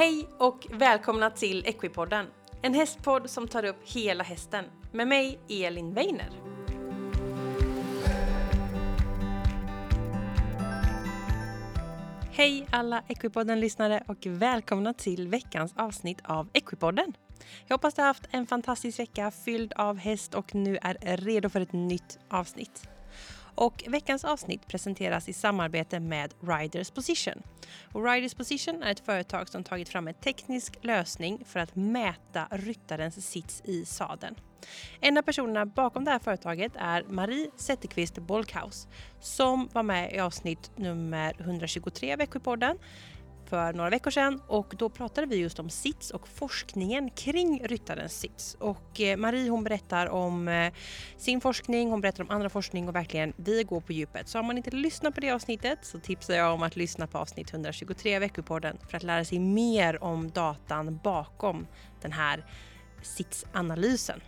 Hej och välkomna till Equipodden. En hästpodd som tar upp hela hästen. Med mig, Elin Weiner. Hej alla Equipodden-lyssnare och välkomna till veckans avsnitt av Equipodden. Jag hoppas du har haft en fantastisk vecka fylld av häst och nu är redo för ett nytt avsnitt. Och veckans avsnitt presenteras i samarbete med Riders Position. Och Riders Position är ett företag som tagit fram en teknisk lösning för att mäta ryttarens sits i sadeln. En av personerna bakom det här företaget är Marie Zetterqvist Bolkhaus som var med i avsnitt nummer 123 av Växjöpodden för några veckor sedan och då pratade vi just om sits och forskningen kring ryttarens sits. Och eh, Marie hon berättar om eh, sin forskning, hon berättar om andra forskning och verkligen vi går på djupet. Så har man inte lyssnat på det avsnittet så tipsar jag om att lyssna på avsnitt 123 av Veckopodden för att lära sig mer om datan bakom den här sitsanalysen.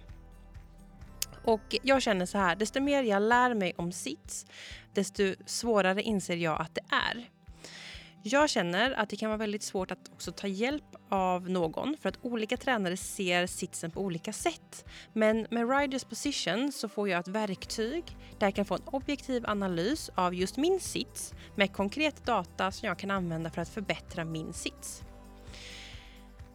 Och jag känner så här, desto mer jag lär mig om sits, desto svårare inser jag att det är. Jag känner att det kan vara väldigt svårt att också ta hjälp av någon för att olika tränare ser sitsen på olika sätt. Men med Riders Position så får jag ett verktyg där jag kan få en objektiv analys av just min sits med konkret data som jag kan använda för att förbättra min sits.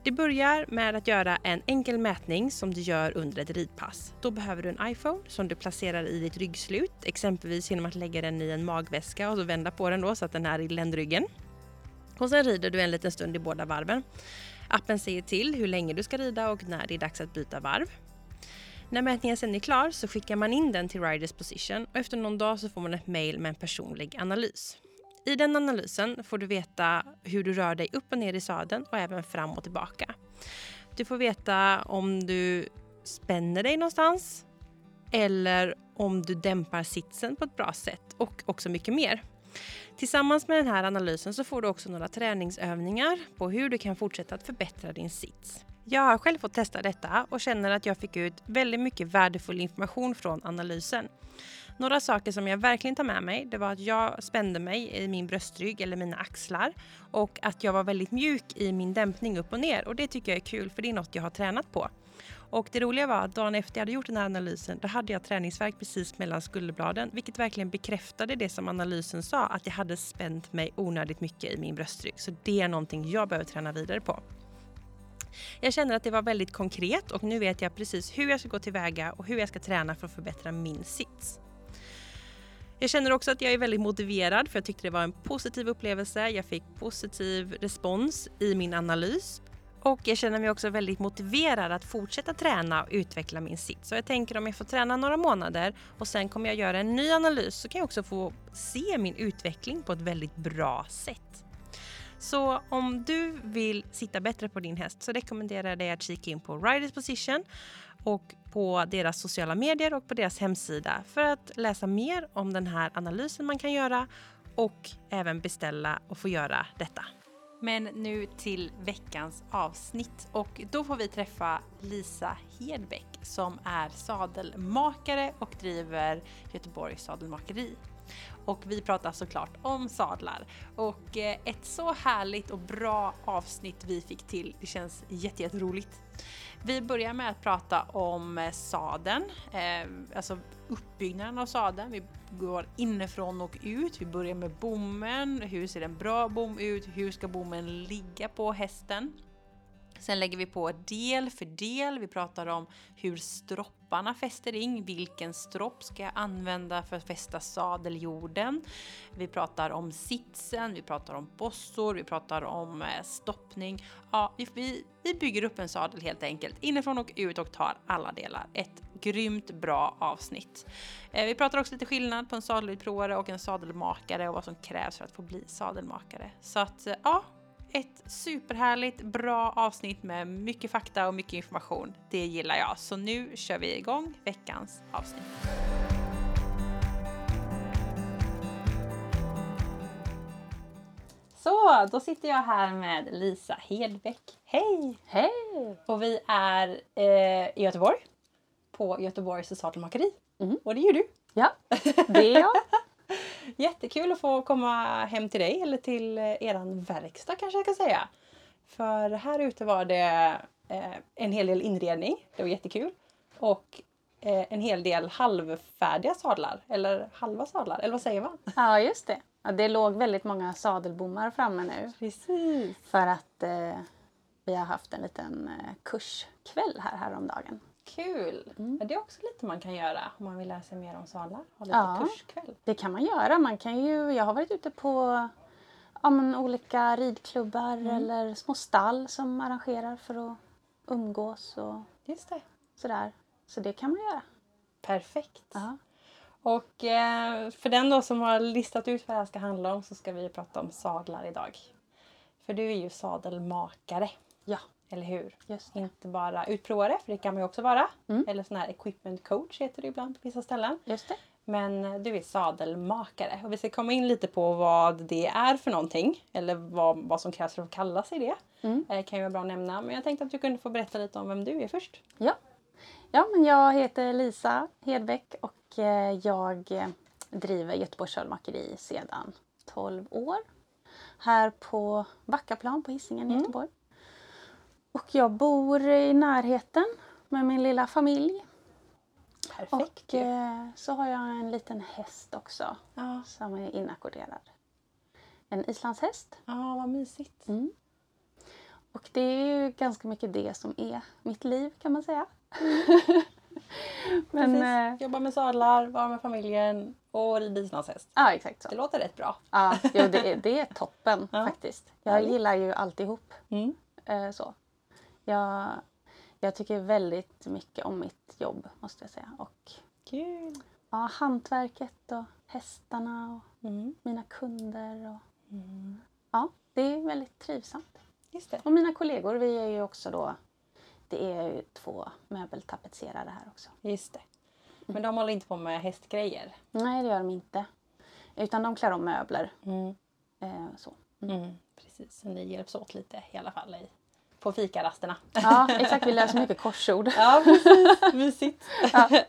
Det börjar med att göra en enkel mätning som du gör under ett ridpass. Då behöver du en iPhone som du placerar i ditt ryggslut, exempelvis genom att lägga den i en magväska och så vända på den då så att den är i ländryggen. Och sen rider du en liten stund i båda varven. Appen säger till hur länge du ska rida och när det är dags att byta varv. När mätningen sen är klar så skickar man in den till Riders Position och efter någon dag så får man ett mail med en personlig analys. I den analysen får du veta hur du rör dig upp och ner i sadeln och även fram och tillbaka. Du får veta om du spänner dig någonstans eller om du dämpar sitsen på ett bra sätt och också mycket mer. Tillsammans med den här analysen så får du också några träningsövningar på hur du kan fortsätta att förbättra din sits. Jag har själv fått testa detta och känner att jag fick ut väldigt mycket värdefull information från analysen. Några saker som jag verkligen tar med mig, det var att jag spände mig i min bröstrygg eller mina axlar och att jag var väldigt mjuk i min dämpning upp och ner och det tycker jag är kul för det är något jag har tränat på. Och det roliga var att dagen efter jag hade gjort den här analysen, då hade jag träningsverk precis mellan skulderbladen, vilket verkligen bekräftade det som analysen sa, att jag hade spänt mig onödigt mycket i min bröstrygg. Så det är någonting jag behöver träna vidare på. Jag känner att det var väldigt konkret och nu vet jag precis hur jag ska gå tillväga och hur jag ska träna för att förbättra min sits. Jag känner också att jag är väldigt motiverad för jag tyckte det var en positiv upplevelse. Jag fick positiv respons i min analys och jag känner mig också väldigt motiverad att fortsätta träna och utveckla min sits. Så jag tänker om jag får träna några månader och sen kommer jag göra en ny analys så kan jag också få se min utveckling på ett väldigt bra sätt. Så om du vill sitta bättre på din häst så rekommenderar jag dig att kika in på Riders Position och på deras sociala medier och på deras hemsida för att läsa mer om den här analysen man kan göra och även beställa och få göra detta. Men nu till veckans avsnitt och då får vi träffa Lisa Hedbeck som är sadelmakare och driver Göteborgs sadelmakeri. Och vi pratar såklart om sadlar. Och eh, ett så härligt och bra avsnitt vi fick till. Det känns jätteroligt. Vi börjar med att prata om eh, sadeln, eh, alltså uppbyggnaden av sadeln. Vi går inifrån och ut. Vi börjar med bommen. Hur ser en bra bom ut? Hur ska bommen ligga på hästen? Sen lägger vi på del för del. Vi pratar om hur stropparna fäster in. Vilken stropp ska jag använda för att fästa sadeljorden? Vi pratar om sitsen, vi pratar om bossor, vi pratar om eh, stoppning. Ja, vi, vi bygger upp en sadel helt enkelt inifrån och ut och tar alla delar. Ett grymt bra avsnitt. Eh, vi pratar också lite skillnad på en sadelutprovare och en sadelmakare och vad som krävs för att få bli sadelmakare. Så att eh, ja, ett superhärligt, bra avsnitt med mycket fakta och mycket information. Det gillar jag. Så nu kör vi igång veckans avsnitt. Så, då sitter jag här med Lisa Hedbeck. Hej! Hej! Och vi är eh, i Göteborg på Göteborgs sadelmakeri. Mm. Och det gör du. Ja, det är jag. Jättekul att få komma hem till dig eller till eh, eran verkstad kanske jag ska säga. För här ute var det eh, en hel del inredning. Det var jättekul. Och eh, en hel del halvfärdiga sadlar. Eller halva sadlar. Eller vad säger man? Ja, just det. Ja, det låg väldigt många sadelbommar framme nu Precis. för att eh, vi har haft en liten kurskväll här häromdagen. Kul! Mm. Ja, det är också lite man kan göra om man vill lära sig mer om sadlar. Ha lite Ja. kurskväll. Det kan man göra. Man kan ju, jag har varit ute på ja, men, olika ridklubbar eller små stall som arrangerar för att umgås och Just det. sådär. Så det kan man göra. Perfekt. Ja. Och eh, för den då som har listat ut vad det här ska handla om så ska vi prata om sadlar idag. För du är ju sadelmakare, Ja, eller hur? Inte bara utprovare, för det kan man ju också vara. Mm. Eller sån här equipment coach heter det ibland på vissa ställen. Just det. Men du är sadelmakare och vi ska komma in lite på vad det är för någonting. Eller vad, vad som krävs för att kalla sig det. Mm. Eh, kan ju vara bra att nämna. Men jag tänkte att du kunde få berätta lite om vem du är först. Ja. ja, men jag heter Lisa Hedbeck och eh, jag eh, driver Göteborgs Sadelmakeri sedan 12 år. Här på Backaplan på Hisingen i Göteborg. Och jag bor i närheten med min lilla familj. Perfekt Och eh, så har jag en liten häst också Ja, som är inackorderad. En islandshäst. ja, vad mysigt. Mm. Och det är ju ganska mycket det som är mitt liv kan man säga. Men Precis. eh, Jobba med sadlar, vara med familjen och rida islandshäst. ja, exakt så. Det låter rätt bra. Ja, jo, det, är, det är toppen Ja. faktiskt. Jag Härligt. gillar ju alltihop. Mm. Eh, så. Jag, jag tycker väldigt mycket om mitt jobb måste jag säga. Och Kul! ja, hantverket och hästarna och Mm. mina kunder. Och, Mm. ja, det är väldigt trivsamt. Just det. Och mina kollegor, vi är ju också då, det är ju två möbeltapetserare här också. Just det. Men de håller inte på med hästgrejer. Nej, det gör de inte. Utan de klär om möbler. Mm. Eh, så. Mm. Precis, så ni hjälps åt lite i alla fall i, på fikarasterna. Ja, exakt. Vi läser mycket korsord. Ja, precis. Mysigt. Ja.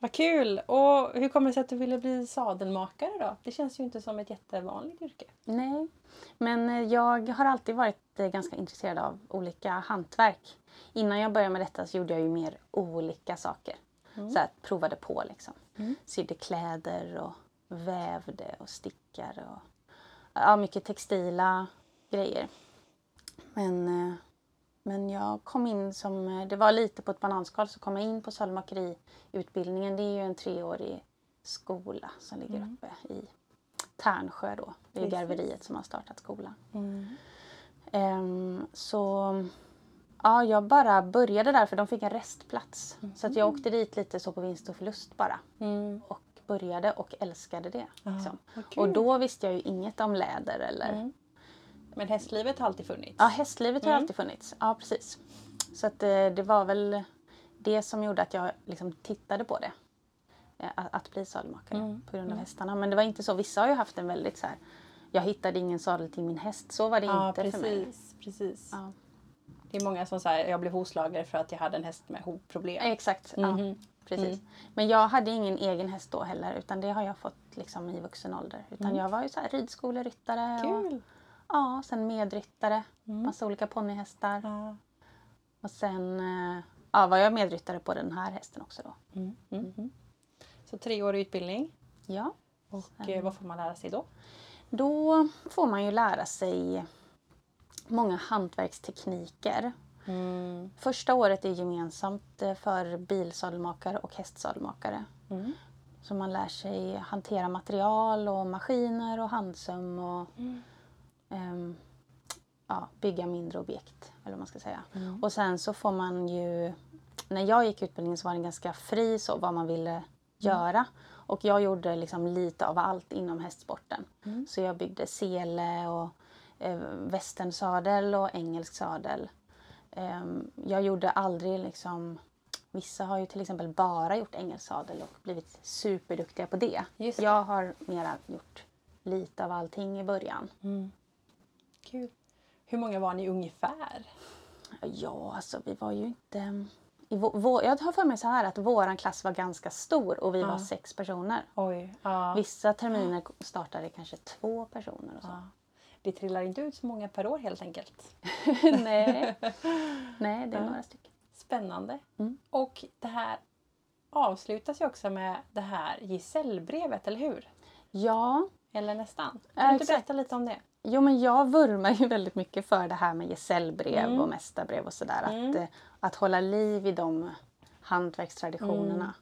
Vad kul! Och hur kommer det sig att du ville bli sadelmakare då? Det känns ju inte som ett jättevanligt yrke. Nej, men eh, jag har alltid varit eh, ganska intresserad av olika hantverk. Innan jag började med detta så gjorde jag ju mer olika saker. Så här, provade på liksom. Mm. Sydde kläder och vävde och stickade och ja, mycket textila grejer. Men, eh, men jag kom in som, eh, det var lite på ett bananskal, så kom jag in på sadelmakeriutbildningen. Det är ju en treårig skola som ligger uppe i Tärnsjö då. Det är Precis. garveriet som har startat skolan. Mm. Ehm, så ja, jag bara började där för de fick en restplats. Så att jag åkte dit lite så på vinst och förlust bara. Mm. Och började och älskade det. Liksom. vad kul. Och då visste jag ju inget om läder eller... Mm. Men hästlivet har alltid funnits. Ja, hästlivet har Mm. alltid funnits. Ja, precis. Så att eh, det var väl det som gjorde att jag liksom tittade på det. Eh, Att, att bli sadelmakare Mm. på grund av hästarna. Men det var inte så. Vissa har ju haft en väldigt så här... Jag hittade ingen sadel till min häst. Så var det Ja, inte för mig. precis. precis. Ja. Det är många som säger jag blev hovslagare för att jag hade en häst med hovproblem. Exakt. Ja, Mhm. precis. Men jag hade ingen egen häst då heller. Utan det har jag fått liksom i vuxen ålder. Utan jag var ju så här ridskoleryttare. Och, Kul! Ja, sen medryttare. Mm. Massa olika ponnyhästar. Ja. Och sen eh, ja, var jag medryttare på den här hästen också då. Mm. Mm. Mm. Så treårig utbildning. Ja. Och eh, vad får man lära sig då? Då får man ju lära sig många hantverkstekniker. Mm. Första året är gemensamt eh, för bilsadelmakare och hästsadelmakare. Mm. Så man lär sig hantera material och maskiner och handsöm och Mm. Ehm, ja, bygga mindre objekt. Eller vad man ska säga. Mm. Och sen så får man ju... När jag gick utbildningen så var den ganska fri så vad man ville göra. Och jag gjorde liksom lite av allt inom hästsporten. Mm. Så jag byggde sele och eh, västernsadel och engelsk sadel. Ehm, jag gjorde aldrig liksom... Vissa har ju till exempel bara gjort engelsk sadel och blivit superduktiga på det. Det. Jag har mera gjort lite av allting i början. Mm. Kul. Hur många var ni ungefär? Ja, alltså vi var ju inte... I vå, vå, jag har för mig så här att våran klass var ganska stor och vi var Ja. sex personer. Oj. Ja. Vissa terminer startade kanske två personer och så. ja. det trillar inte ut så många per år helt enkelt. Nej. Nej, det är några stycken. Spännande. Mm. Och det här avslutas ju också med det här gesällbrevet, eller hur? Ja, Eller nästan. Kan du inte berätta lite om det? Jo, men jag vurmar ju väldigt mycket för det här med gesällbrev Mm. och mästarbrev och sådär. Mm. Att, eh, att hålla liv i de hantverkstraditionerna.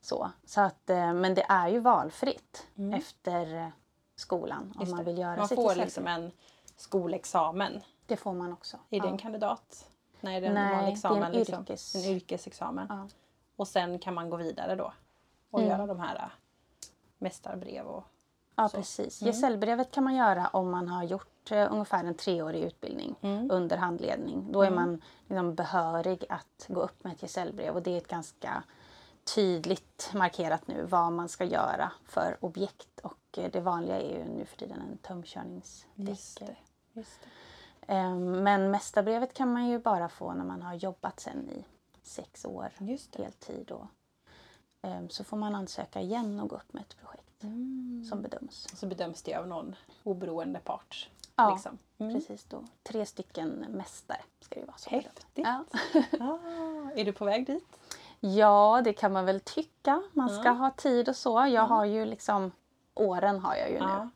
Så, så att, eh, men det är ju valfritt Mm. efter eh, skolan om man vill göra Man sitt får gesällbrev. liksom en skolexamen. Det får man också. Är det ja. en kandidat? Nej, är det en Nej, vanlig det är examen. en liksom. yrkes- En yrkesexamen. Ja. Och sen kan man gå vidare då och Mm. göra de här äh, mästarbrev och Ja, Så. precis. Mm. Gesällbrevet kan man göra om man har gjort eh, ungefär en treårig utbildning Mm. under handledning. Då är Mm. man liksom behörig att gå upp med ett gesällbrev och det är ett ganska tydligt markerat nu vad man ska göra för objekt och eh, det vanliga är ju nu för tiden en Just tömkörningsdäck. det. Just det. Ehm, Men mästarbrevet kan man ju bara få när man har jobbat sen i sex år Just heltid. Och, ehm, så får man ansöka igen och gå upp med ett projekt Mm. som bedöms. Och så bedöms det av någon oberoende part. Ja, liksom. mm. Precis då. Tre stycken mästare ska det vara. Som Häftigt. Ja. Ah, är du på väg dit? ja, det kan man väl tycka. Man ska Ja. ha tid och så. Jag har ju liksom åren har jag ju nu. Ja,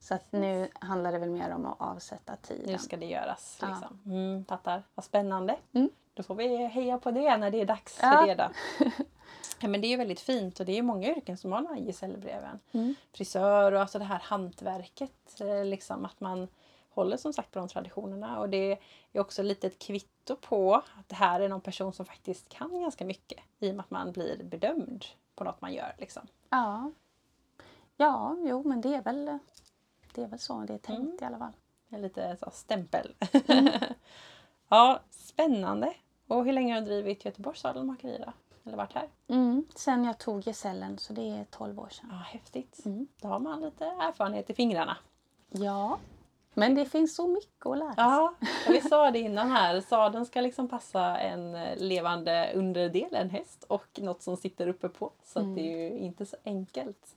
Så att nu handlar det väl mer om att avsätta tiden. nu ska det göras. Ja. Liksom. Mm, fattar. Vad spännande. Mm. Då får vi heja på det när det är dags Ja. för det. Då. Ja, men det är ju väldigt fint och det är många yrken som har här gesällbreven. Mm. Frisör och alltså det här hantverket. eh, Liksom att man håller som sagt på de traditionerna. Och det är också lite ett kvitto på att det här är någon person som faktiskt kan ganska mycket. I och med att man blir bedömd på något man gör. Liksom. Ja. Ja, jo men det är väl, det är väl så det är tänkt Mm. i alla fall. Lite så stämpel. Mm. ja, spännande. Och hur länge har du drivit Göteborgs sadelmakeri då? Eller varit här? Mm. Sen jag tog gesällen så det är 12 år sedan. Ja, häftigt. Mm. Då har man lite erfarenhet i fingrarna. Ja. Men det finns så mycket att lära sig. Ja, vi sa det innan här. Sadeln ska liksom passa en levande underdel, en häst, och något som sitter uppe på. Så att det är ju inte så enkelt.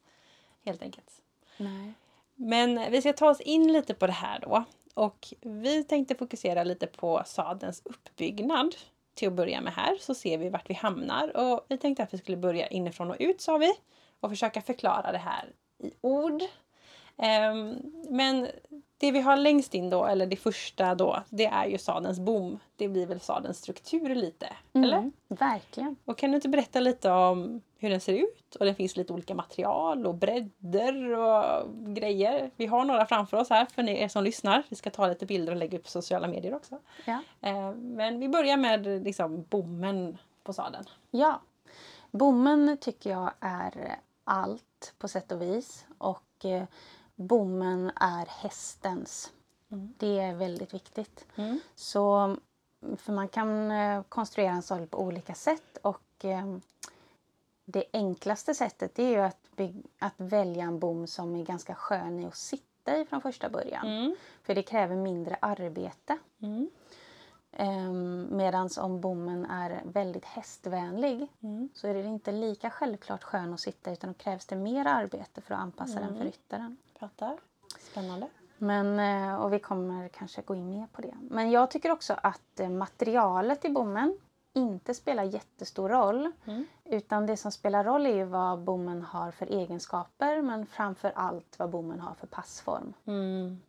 Helt enkelt. Nej. Men vi ska ta oss in lite på det här då. Och vi tänkte fokusera lite på sadelns uppbyggnad. Till att börja med här så ser vi vart vi hamnar. Och vi tänkte att vi skulle börja inifrån och ut sa vi. Och försöka förklara det här i ord. Ehm, men det vi har längst in då, eller det första då, det är ju sadelns bom. Det blir väl sadelns struktur lite, eller? Mm. Verkligen. Och kan du inte berätta lite om hur den ser ut? Och det finns lite olika material och bredder och grejer. Vi har några framför oss här för er som lyssnar. Vi ska ta lite bilder och lägga upp på sociala medier också. Ja. Eh, Men vi börjar med liksom bommen på sadeln. Ja. Bommen tycker jag är allt på sätt och vis. Och eh, bommen är hästens. Mm. Det är väldigt viktigt. Mm. Så, för man kan eh, konstruera en sadel på olika sätt och eh, det enklaste sättet är ju att, att välja en bom som är ganska skön i att sitta i från första början. Mm. För det kräver mindre arbete. Mm. Medan om bommen är väldigt hästvänlig Mm. så är det inte lika självklart skön att sitta utan då krävs det mer arbete för att anpassa den för ryttaren. Fattar. Spännande. Men, eh, och vi kommer kanske gå in mer på det. Men jag tycker också att eh, materialet i bommen inte spelar jättestor roll. Mm. Utan det som spelar roll är ju vad bommen har för egenskaper men framför allt vad bommen har för passform. Mm.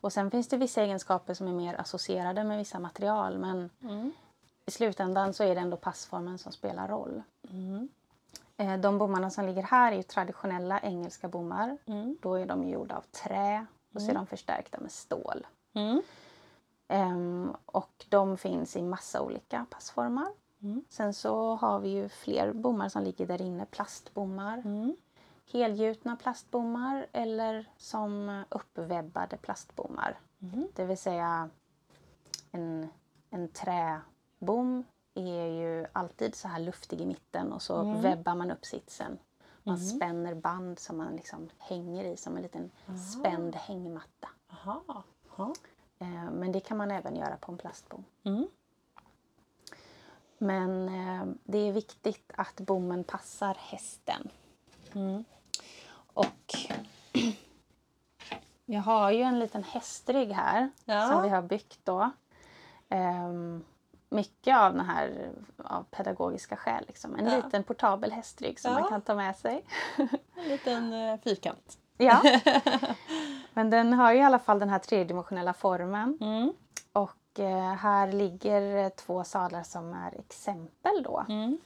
Och sen finns det vissa egenskaper som är mer associerade med vissa material men Mm. i slutändan så är det ändå passformen som spelar roll. Mm. Eh, De bommarna som ligger här är traditionella engelska bommar. Mm. Då är de gjorda av trä och så är de förstärkta med stål. Mm. Ehm, och de finns i massa olika passformar. Mm. Sen så har vi ju fler bommar som ligger där inne. Plastbommar, Mm. helgjutna plastbommar eller som uppwebbade plastbommar. Mm. Det vill säga en, en träbom är ju alltid så här luftig i mitten och så Mm. webbar man upp sitsen. Man Mm. spänner band som man liksom hänger i som en liten spänd hängmatta. Aha. Ja. Eh, Men det kan man även göra på en plastbom. Mm. Men eh, det är viktigt att bommen passar hästen. Mm. Och jag har ju en liten hästrygg här Ja. som vi har byggt då. Ehm, mycket av den här av pedagogiska skäl. Liksom. En Ja. liten portabel hästrygg som Ja. man kan ta med sig. En liten eh, fyrkant. Ja. Men den har ju i alla fall den här tredimensionella formen. Mm. Och eh, här ligger eh, två sadlar som är exempel då. Mm.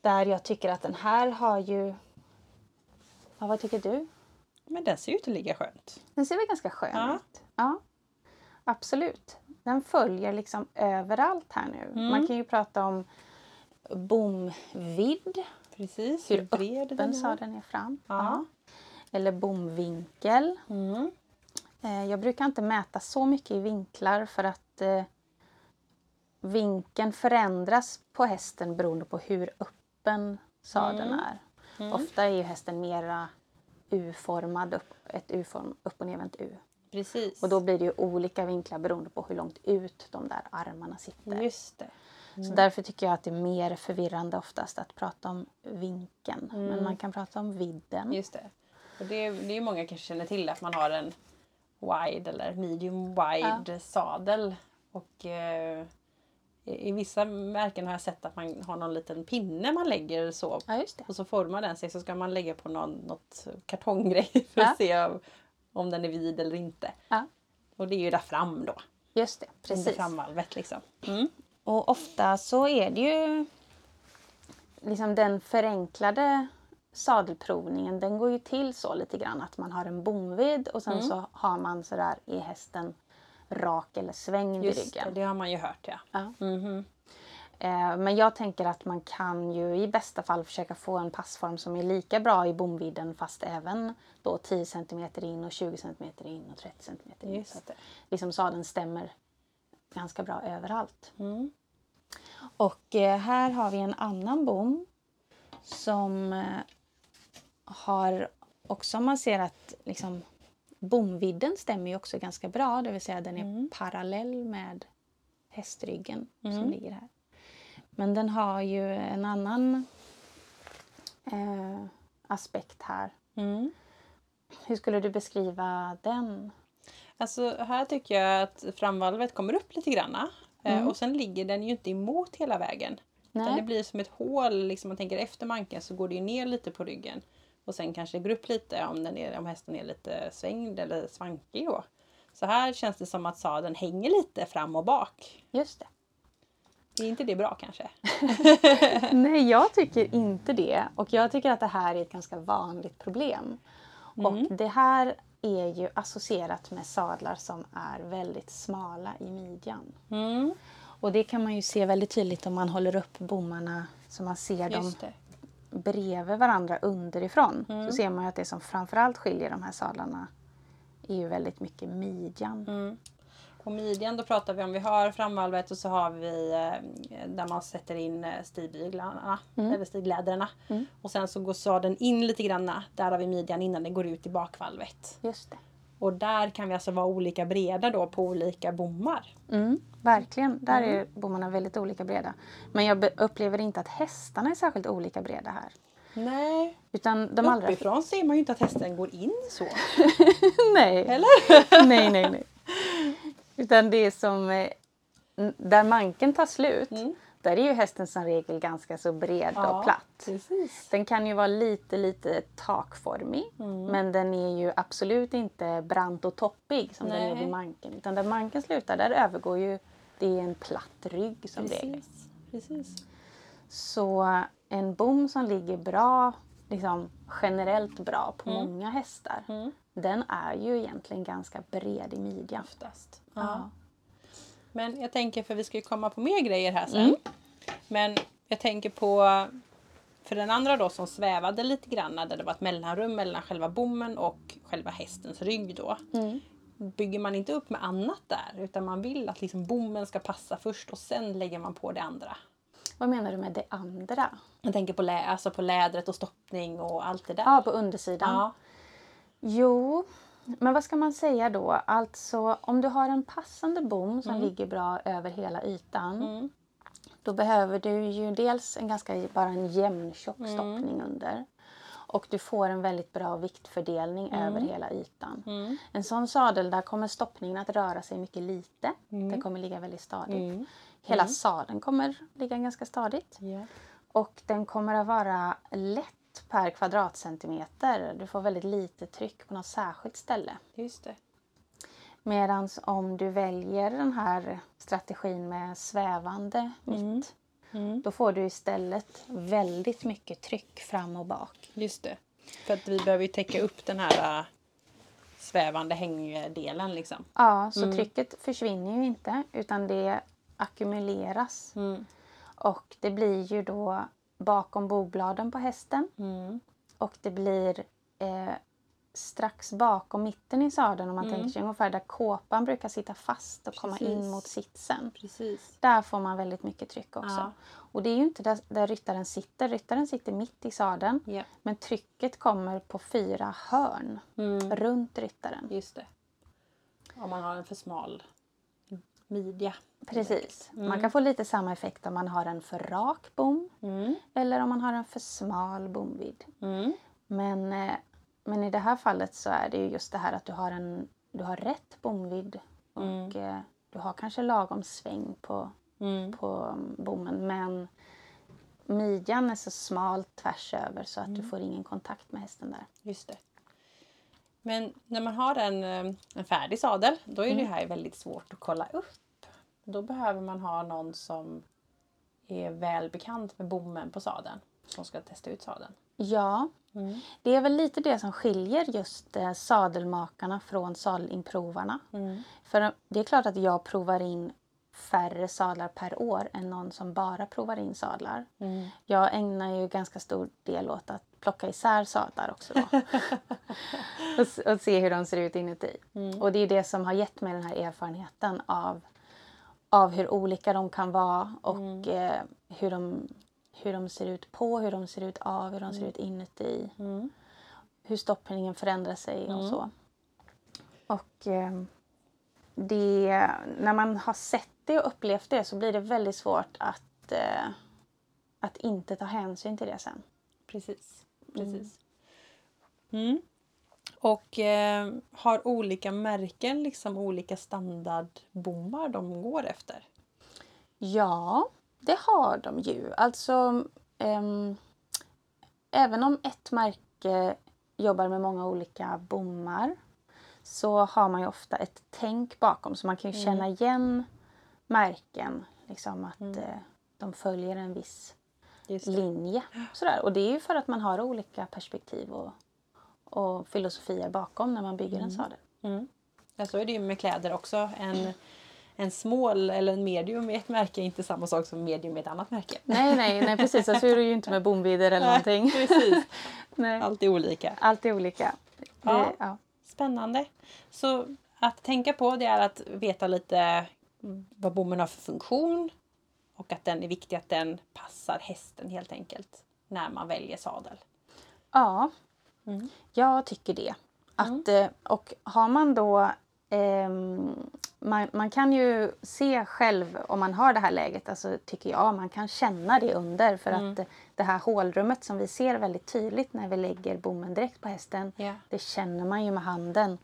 Där jag tycker att den här har ju... Ja, vad tycker du? Men den ser ut att ligga skönt. Den ser väl ganska skön Ja. Ja, absolut. Den följer liksom överallt här nu. Mm. Man kan ju prata om bomvidd, Precis. hur bred öppen den är. sadeln är fram. Ja. Eller bomvinkel. Mm. Eh, Jag brukar inte mäta så mycket i vinklar för att eh, vinkeln förändras på hästen beroende på hur öppen sadeln Mm. är. Mm. Ofta är ju hästen mera U-formad, upp, ett U-form, upp och nervänt U. Precis. Och då blir det ju olika vinklar beroende på hur långt ut de där armarna sitter. Just det. Så därför tycker jag att det är mer förvirrande oftast att prata om vinkeln. Mm. Men man kan prata om vidden. Just det. Och det, det är många kanske känner till att man har en wide eller medium wide sadel. Och eh, i, vissa märken har jag sett att man har någon liten pinne man lägger så. Ja. Och så formar den sig så ska man lägga på någon, något kartonggrej för Ja. att se om, den är vid eller inte. Ja, Och det är ju där fram då. just det. Under Precis. framvalvet liksom. Mm. Och ofta så är det ju liksom den förenklade sadelprovningen den går ju till så lite grann att man har en bomvidd och sen Mm. så har man sådär är hästen rak eller svängd i Just det, ryggen. det har man ju hört ja. Ja. Mhm. Eh, Men jag tänker att man kan ju i bästa fall försöka få en passform som är lika bra i bomvidden fast även då 10 cm in och 20 cm in och 30 cm in. Så att det. liksom sadeln stämmer ganska bra överallt. Mm. Och eh, här har vi en annan bom som eh, har också man ser att liksom, bomvidden stämmer ju också ganska bra. Det vill säga den är Mm. parallell med hästryggen som Mm. ligger här. Men den har ju en annan eh, aspekt här. Mm. Hur skulle du beskriva den? Alltså här tycker jag att framvalvet kommer upp lite granna. Eh, Mm. Och sen ligger den ju inte emot hela vägen. Utan det Nej. blir som ett hål, liksom man tänker efter manken så går det ner lite på ryggen. Och sen kanske går upp lite om, den är, om hästen är lite svängd eller svankig då. Så här känns det som att sadeln hänger lite fram och bak. Just det. Är inte det bra kanske? Nej, jag tycker inte det. Och jag tycker att det här är ett ganska vanligt problem. Mm. Och det här är ju associerat med sadlar som är väldigt smala i midjan. Mm, Och det kan man ju se väldigt tydligt om man håller upp bommarna så man ser dem bredvid varandra underifrån. Mm. Så ser man ju att det som framförallt skiljer de här sadlarna är ju väldigt mycket midjan. Mm. På midjan då pratar vi om vi har framvalvet och så har vi eh, där man sätter in eh, stigbyglarna eller stigläderna. Mm. Och sen så går sadeln in lite granna. Där har vi midjan innan den går ut i bakvalvet. Just det. Och där kan vi alltså vara olika breda då på olika bommar. Mm, verkligen. Där är bommarna väldigt olika breda. Men jag upplever inte att hästarna är särskilt olika breda här. Nej, Utan de allra... uppifrån ser man ju inte att hästen går in så. nej. Eller? nej, nej, nej. Utan det är som eh, där manken tar slut. Mm. Där är ju hästen som regel ganska så bred och platt. precis. Den kan ju vara lite, lite takformig. Mm. Men den är ju absolut inte brant och toppig som den är Nej. vid manken. Utan där manken slutar, där övergår ju det är en platt rygg som regel. Precis. precis. Så en bom som ligger bra, liksom generellt bra på Mm. många hästar. Den är ju egentligen ganska bred i midjan. Oftast. Ja. Men jag tänker, för vi ska ju komma på mer grejer här sen. Mm. Men jag tänker på, för den andra då som svävade lite grann där det var ett mellanrum mellan själva bommen och själva hästens rygg då. Mm. Bygger man inte upp med annat där utan man vill att liksom bommen ska passa först och sen lägger man på det andra. Vad menar du med det andra? Jag tänker på, lä alltså på lädret och stoppning och allt det där. Ja, på undersidan. Ja. Jo, men vad ska man säga då? Alltså om du har en passande bom som ligger bra över hela ytan. Mm. Då behöver du ju dels en ganska bara en jämn tjock stoppning under. och du får en väldigt bra viktfördelning Mm. över hela ytan. En sån sadel, där kommer stoppningen att röra sig mycket lite. Den kommer ligga väldigt stadigt. Mm. Hela sadeln kommer ligga ganska stadigt. Ja. Och den kommer att vara lätt per kvadratcentimeter. Du får väldigt lite tryck på något särskilt ställe. Just det. Medan om du väljer den här strategin med svävande mitt, Mm. då får du istället väldigt mycket tryck fram och bak. Just det. För att vi behöver ju täcka upp den här äh, svävande hängdelen liksom. Ja, så trycket försvinner ju inte utan det ackumuleras. Mm. Och det blir ju då bakom bogbladen på hästen Mm. och det blir eh, strax bakom mitten i sadeln om man tänker sig ungefär där kåpan brukar sitta fast och komma in Precis. mot sitsen. Precis. Där får man väldigt mycket tryck också. Ja. Och det är ju inte där, där ryttaren sitter. Ryttaren sitter mitt i sadeln. Ja. Men trycket kommer på fyra hörn Mm. runt ryttaren. Just det. Om man har en för smal midja. Precis. Man kan få lite samma effekt om man har en för rak bom Mm. eller om man har en för smal bomvidd. Mm. Men, eh, men i det här fallet så är det ju just det här att du har, en, du har rätt bomvidd och eh, du har kanske lagom sväng på, Mm. på mm, bommen men midjan är så smalt tvärs över så att du får ingen kontakt med hästen där. Just det. Men när man har en, eh, en färdig sadel, då är det här väldigt svårt att kolla upp. Då behöver man ha någon som är väl bekant med bommen på sadeln. Som ska testa ut sadeln. Ja, Mm. det är väl lite det som skiljer just eh, sadelmakarna från sadelinprovarna. Mm. För det är klart att jag provar in färre sadlar per år än någon som bara provar in sadlar. Mm. Jag ägnar ju ganska stor del åt att plocka isär sadlar också då. och, och se hur de ser ut inuti. Och det är det som har gett mig den här erfarenheten av, av hur olika de kan vara och eh, hur, de, hur de ser ut på, hur de ser ut av, hur de ser ut inuti. Mm. Hur stoppningen förändrar sig och så. Och eh, det, när man har sett det och upplevt det så blir det väldigt svårt att, eh, att inte ta hänsyn till det sen. Precis. Precis. Mm. Och eh, har olika märken liksom olika standardbommar de går efter? Ja, det har de ju. Alltså, ehm, även om ett märke jobbar med många olika bommar så har man ju ofta ett tänk bakom så man kan ju känna igen märken. Liksom att eh, de följer en viss. Linje. Sådär. Och det är ju för att man har olika perspektiv och, och filosofier bakom när man bygger en sadel. Mm. Ja, så är det ju med kläder också. En, en small eller en medium i ett märke är inte samma sak som medium i ett annat märke. Nej, nej, nej precis. Så är det ju inte med bomvidder eller någonting. Precis. Nej. Allt är olika. Allt är olika. Det, Ja. ja. Spännande. Så att tänka på det är att veta lite vad bommen har för funktion och att den är viktig att den passar hästen helt enkelt när man väljer sadel. Ja, Mm. jag tycker det. Att, eh, Och har man då... ehm, man, man kan ju se själv om man har det här läget, alltså tycker jag, man kan känna det under. För att eh, det här hålrummet som vi ser väldigt tydligt när vi lägger bommen direkt på hästen, Ja. det känner man ju med handen.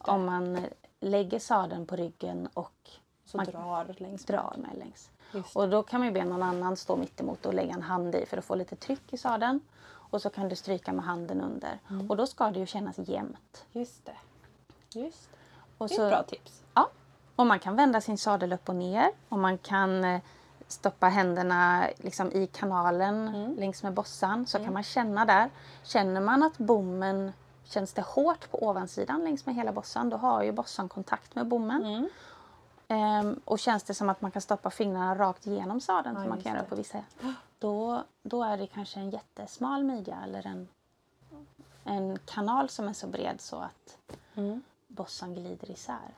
Om man eh, lägger sadeln på ryggen och Så man drar längs drar med längs. Just Och då kan man ju be någon annan stå mitt emot och lägga en hand i för att få lite tryck i sadeln. Och så kan du stryka med handen under. Mm. Och då ska det ju kännas jämnt. Just det. Just det. Och, Det är ett bra tips. ja, och man kan vända sin sadel upp och ner. Och man kan eh, stoppa händerna liksom i kanalen Mm. längs med bossan. Så kan man känna där. Känner man att bommen Känns det hårt på ovansidan längs med hela bossan då har ju bossan kontakt med bommen. Mm. Ehm, och känns det som att man kan stoppa fingrarna rakt igenom sadeln Ja, som man kan göra på vissa då, då är det kanske en jättesmal midja eller en, en kanal som är så bred så att Mm. bossan glider isär.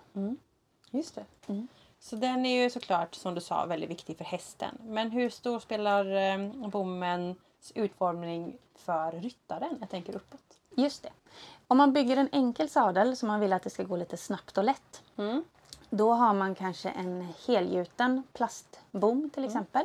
Just det. Mm. Så den är ju såklart som du sa väldigt viktig för hästen. Men hur stor spelar eh, bommens utformning för ryttaren? Jag tänker uppåt. Just det. Om man bygger en enkel sadel som man vill att det ska gå lite snabbt och lätt Mm. Då har man kanske en helgjuten plastbom till exempel.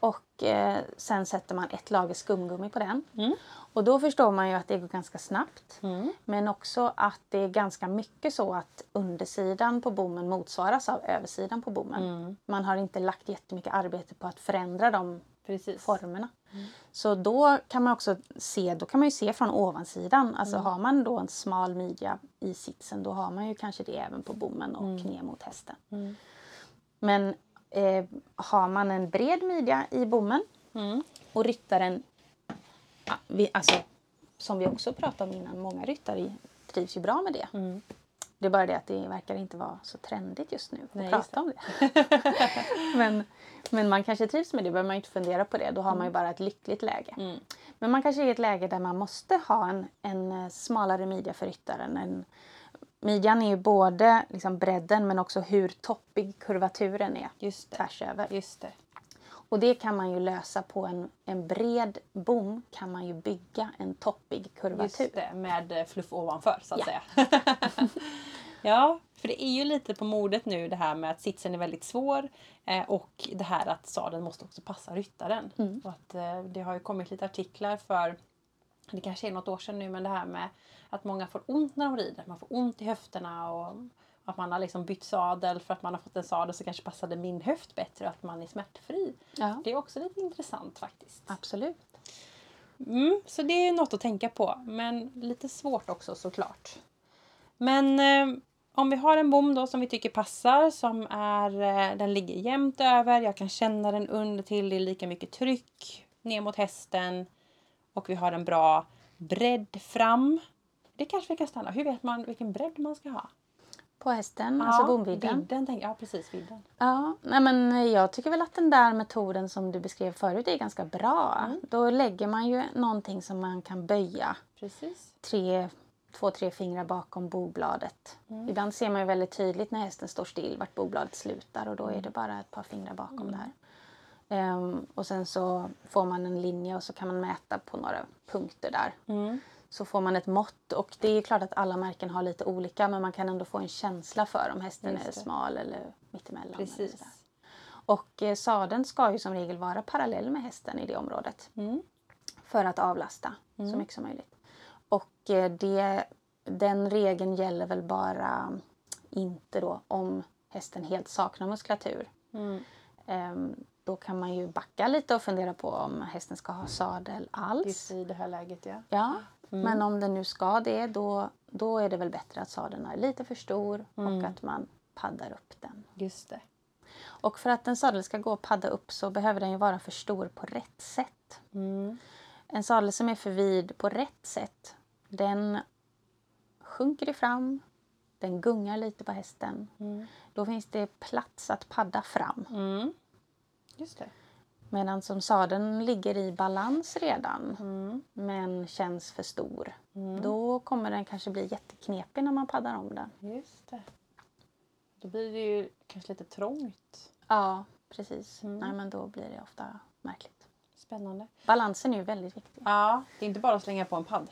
Och eh, sen sätter man ett lager skumgummi på den. Mm. Och då förstår man ju att det går ganska snabbt. Mm. Men också att det är ganska mycket så att undersidan på bommen motsvaras av översidan på bommen. Mm. Man har inte lagt jättemycket arbete på att förändra de Precis. formerna. Så då kan man också se, då kan man ju se från ovansidan. Alltså Mm. har man då en smal midja i sitsen då har man ju kanske det även på bommen och Mm. ner mot hästen. Mm. Men eh, har man en bred midja i bommen Mm. och ryttaren, ja, vi, alltså, som vi också pratade om innan, många ryttare trivs ju bra med det. Mm. Det är bara det att det verkar inte vara så trendigt just nu att Nej, prata om det. men, men man kanske trivs med det, behöver man inte fundera på det. Då har man ju bara ett lyckligt läge. Mm. Men man kanske är i ett läge där man måste ha en, en smalare midja för ryttaren. En, midjan är ju både liksom bredden men också hur toppig kurvaturen är Just det. tvärs över. Just det. Och det kan man ju lösa på en, en bred bom kan man ju bygga en toppig kurvatur. Just det, med eh, fluff ovanför så att Ja. säga. ja, för det är ju lite på modet nu det här med att sitsen är väldigt svår eh, och det här att sadeln måste också passa ryttaren. Mm. Och att, eh, det har ju kommit lite artiklar för, det kanske är något år sedan nu, men det här med att många får ont när de rider. Man får ont i höfterna och att man har liksom bytt sadel för att man har fått en sadel som kanske passade min höft bättre och att man är smärtfri. Ja, Det är också lite intressant faktiskt. absolut. Mm, så det är något att tänka på, men lite svårt också såklart. Men eh, om vi har en bom då som vi tycker passar, som är, eh, den ligger jämnt över, jag kan känna den under till, det är lika mycket tryck ner mot hästen och vi har en bra bredd fram. Det kanske vi kan stanna. Hur vet man vilken bredd man ska ha? På hästen, alltså bomvidden. Vidden, ja precis, vidden. Ja, nej men jag tycker väl att den där metoden som du beskrev förut är ganska bra. Mm. Då lägger man ju någonting som man kan böja Precis. tre, två, tre fingrar bakom bobladet. Mm. Ibland ser man ju väldigt tydligt när hästen står still vart bobladet slutar och då Mm. är det bara ett par fingrar bakom där. Ehm, och sen så får man en linje och så kan man mäta på några punkter där. Mm. Så får man ett mått och det är klart att alla märken har lite olika men man kan ändå få en känsla för om hästen är smal eller mittemellan. Eller Precis. sådär. Och eh, sadeln ska ju som regel vara parallell med hästen i det området Mm. för att avlasta så mycket som möjligt. Och eh, det, den regeln gäller väl bara inte då om hästen helt saknar muskulatur. Mm. Då kan man ju backa lite och fundera på om hästen ska ha sadel alls. Just i det här läget ja. Ja, men om den nu ska det då, då är det väl bättre att sadeln är lite för stor och att man paddar upp den. Just det. Och för att en sadel ska gå att padda upp så behöver den ju vara för stor på rätt sätt. Mm. En sadel som är för vid på rätt sätt, den sjunker fram, den gungar lite på hästen. Mm. Då finns det plats att padda fram. Just det. Medan som sadeln ligger i balans redan Mm. men känns för stor, Mm. då kommer den kanske bli jätteknepig när man paddar om den. Just det. Då blir det ju kanske lite trångt. Ja, precis. Mm. Nej, men då blir det ofta märkligt. Spännande. Balansen är ju väldigt viktig. Ja, det är inte bara att slänga på en padd.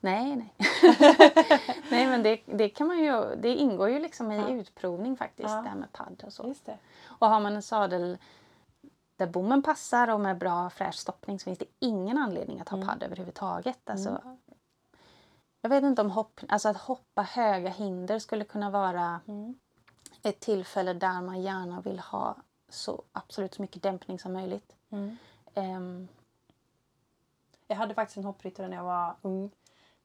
Nej, nej. nej, men det, det kan man ju, det ingår ju liksom i Ja. utprovning faktiskt, Ja. det här med padd och så. Just det. Och har man en sadel där bommen passar och med bra fräsch stoppning så finns det ingen anledning att ha Mm. padd överhuvudtaget. Alltså, Jag vet inte om hopp, alltså att hoppa höga hinder skulle kunna vara Mm. ett tillfälle där man gärna vill ha så absolut så mycket dämpning som möjligt. Mm. Ehm, Jag hade faktiskt en hoppryttare när jag var ung.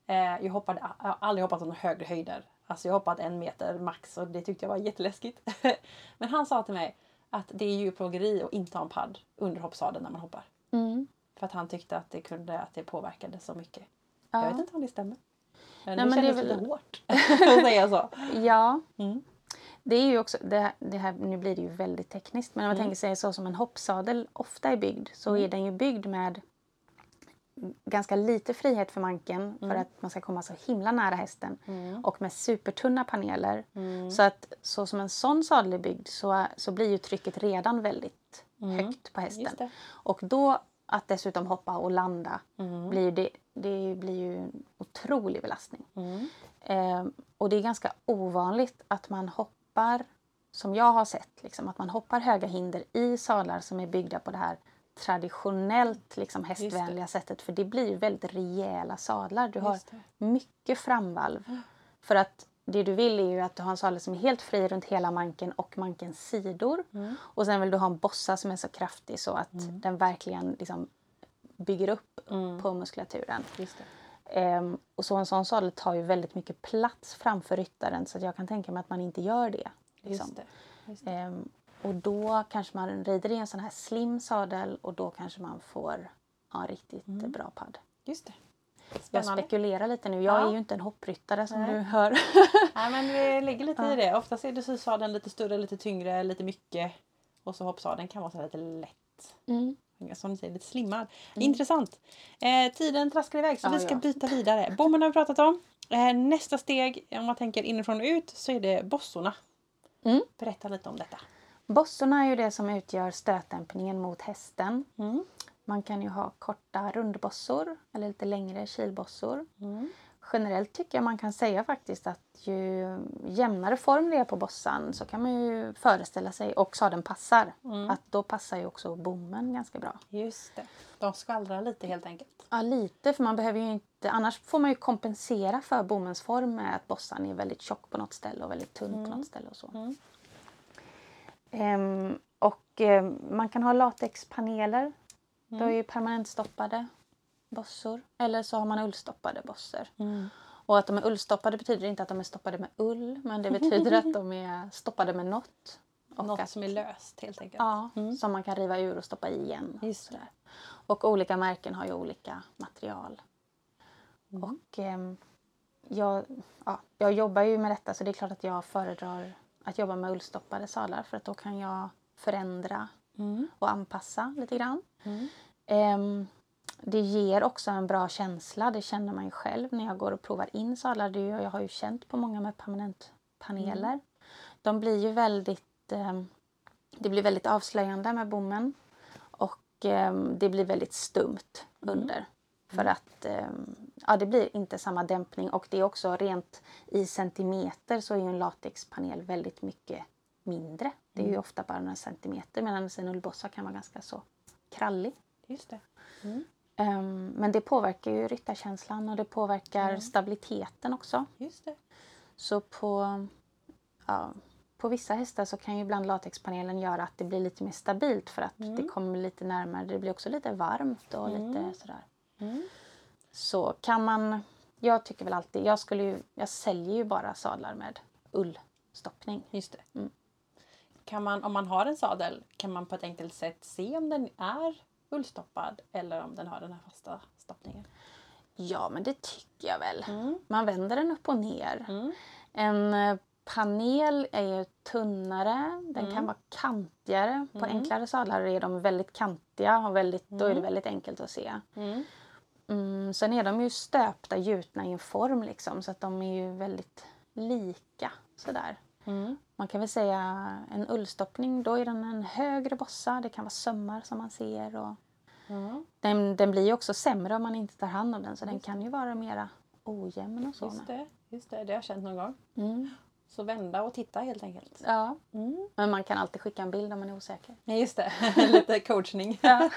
Eh, jag, hoppade, jag har aldrig hoppat några högre höjder. Alltså jag hoppade en meter max och det tyckte jag var jätteläskigt. Men han sa till mig att det är djurplågeri att inte ha en padd under hoppsadeln när man hoppar. mm, För att han tyckte att det, kunde, att det påverkade så mycket. ja. Jag vet inte om det stämmer. Men Nej, det men det är kändes väl- lite hårt att säga så. ja, Mm. det är ju också, det, det här, nu blir det ju väldigt tekniskt, men om man Mm. tänker sig så som en hoppsadel ofta är byggd så är den ju byggd med ganska lite frihet för manken för att man ska komma så himla nära hästen Mm. och med supertunna paneler. Mm. Så att så som en sån sadel är byggd så, så blir ju trycket redan väldigt Mm. högt på hästen. Och då att dessutom hoppa och landa Mm. blir det, det blir ju en otrolig belastning. Mm. Eh, och det är ganska ovanligt att man hoppar, som jag har sett, liksom, att man hoppar höga hinder i sadlar som är byggda på det här traditionellt liksom hästvänliga sättet för det blir väldigt rejäla sadlar. Du har mycket framvalv. För att det du vill är ju att du har en sadel som är helt fri runt hela manken och mankens sidor. Mm. Och sen vill du ha en bossa som är så kraftig så att den verkligen liksom bygger upp Mm. på muskulaturen. Ehm, och så en sån sadel tar ju väldigt mycket plats framför ryttaren så jag kan tänka mig att man inte gör det. Liksom. Just det. Just det. Ehm, och då kanske man rider i en sån här slim sadel och då kanske man får ha en riktigt Mm. bra padd. Just det. Jag Spännande. spekulerar lite nu. Jag Ja. är ju inte en hoppryttare som Nej. du hör. Nej, men det ligger lite i det. Oftast är det sysadeln lite större, lite tyngre, lite mycket. Och så hoppsadeln kan vara så lite lätt. Mm. Som ni säger, lite slimmad. Intressant. Eh, tiden traskar iväg så Ja, vi ska ja. byta vidare. Bommen har vi pratat om. Eh, nästa steg, om man tänker inifrån och ut, så är det bossorna. Mm. Berätta lite om detta. Bossorna är ju det som utgör stötdämpningen mot hästen. Mm. Man kan ju ha korta rundbossor eller lite längre kilbossor. Mm. Generellt tycker jag man kan säga faktiskt att ju jämnare form det är på bossan så kan man ju föreställa sig, och sadeln passar, Mm. att då passar ju också bommen ganska bra. Just det. De skvallrar lite helt enkelt. Ja, lite, för man behöver ju inte... Annars får man ju kompensera för bommens form med att bossan är väldigt tjock på något ställe och väldigt tunn på något ställe och så. Mm. Ehm, och ehm, man kan ha latexpaneler. Då är Mm. ju permanentstoppade bossor. Eller så har man ullstoppade bossor. Mm. Och att de är ullstoppade betyder inte att de är stoppade med ull, men det betyder att de är stoppade med något. Och Något att, som är löst helt enkelt. Ja, Mm. som man kan riva ur och stoppa i igen. Just det. Och olika märken har ju olika material. Mm. Och ehm, jag, ja, jag jobbar ju med detta så det är klart att jag föredrar att jobba med ullstoppade sadlar för att då kan jag förändra Mm. och anpassa lite grann. Mm. Ehm, det ger också en bra känsla, det känner man ju själv när jag går och provar in sadlar. Det Jag har ju känt på många med permanentpaneler. De blir ju väldigt, ehm, det blir väldigt avslöjande med bommen och ehm, det blir väldigt stumt under. För att ehm, ja, det blir inte samma dämpning och det är också rent i centimeter så är ju en latexpanel väldigt mycket mindre. Det är ju ofta bara några centimeter medan en ullbossa kan vara ganska så krallig. Just det. Mm. Ehm, men det påverkar ju ryttarkänslan och det påverkar stabiliteten också. Just det. Så på, ja, på vissa hästar så kan ju ibland latexpanelen göra att det blir lite mer stabilt för att det kommer lite närmare. Det blir också lite varmt och lite sådär. Mm. Så kan man... Jag tycker väl alltid... Jag, skulle ju, jag säljer ju bara sadlar med ullstoppning. Just det. Mm. Kan man, om man har en sadel kan man på ett enkelt sätt se om den är ullstoppad eller om den har den här fasta stoppningen. Ja, men det tycker jag väl. Mm. Man vänder den upp och ner. Mm. En eh, panel är ju tunnare, den Mm. kan vara kantigare. På enklare sadlar är de väldigt kantiga och väldigt, då är det Mm. väldigt enkelt att se. Mm. Sen är de ju stöpta, gjutna i en form liksom, så att de är ju väldigt lika. Sådär. Mm. Man kan väl säga en ullstoppning, då är den en högre bossa. Det kan vara sömmar som man ser. Och Mm. den, den blir ju också sämre om man inte tar hand om den, så den kan ju vara mera ojämn och så. Just det. Just det, det har jag känt någon gång. Mm. Så vända och titta helt enkelt. Ja, Mm. men man kan alltid skicka en bild om man är osäker. Ja, just det. Lite coachning. Ja.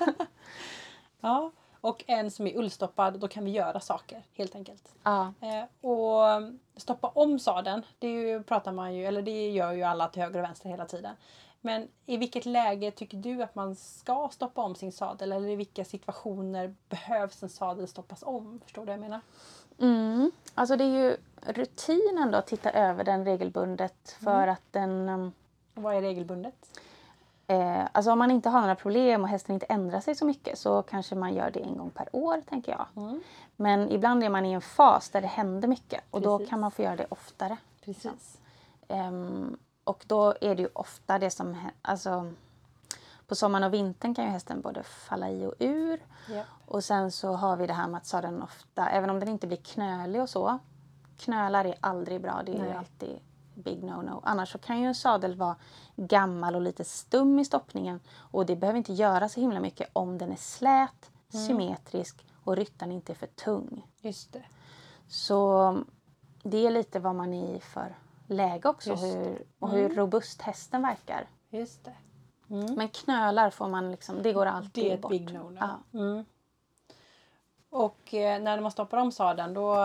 ja. Och en som är ullstoppad, då kan vi göra saker helt enkelt. Ja. Eh, och stoppa om sadeln, det ju, pratar man ju, eller det gör ju alla till höger och vänster hela tiden. Men i vilket läge tycker du att man ska stoppa om sin sadel? Eller i vilka situationer behövs en sadel stoppas om? Förstår du vad jag menar? Mm. Alltså det är ju rutinen då att titta över den regelbundet för att den... um, Vad är regelbundet? Eh, alltså om man inte har några problem och hästen inte ändrar sig så mycket så kanske man gör det en gång per år, tänker jag. Mm. Men ibland är man i en fas där det händer mycket och då Precis. kan man få göra det oftare. Precis. Ehm, och då är det ju ofta det som... Alltså, på sommaren och vintern kan ju hästen både falla i och ur. Ja. Och sen så har vi det här med att sadeln ofta, även om den inte blir knölig och så. Knölar är aldrig bra, det är ju Nej. alltid big no-no. Annars så kan ju en sadel vara gammal och lite stum i stoppningen. Och det behöver inte göra så himla mycket om den är slät, symmetrisk och ryttaren inte är för tung. Just det. Så det är lite vad man är i för läge också hur, och hur robust hästen verkar. Just det. Men knölar får man liksom, det går alltid Det är ett bort. big no-no. Ja. Mm. Och eh, när man stoppar om sadeln då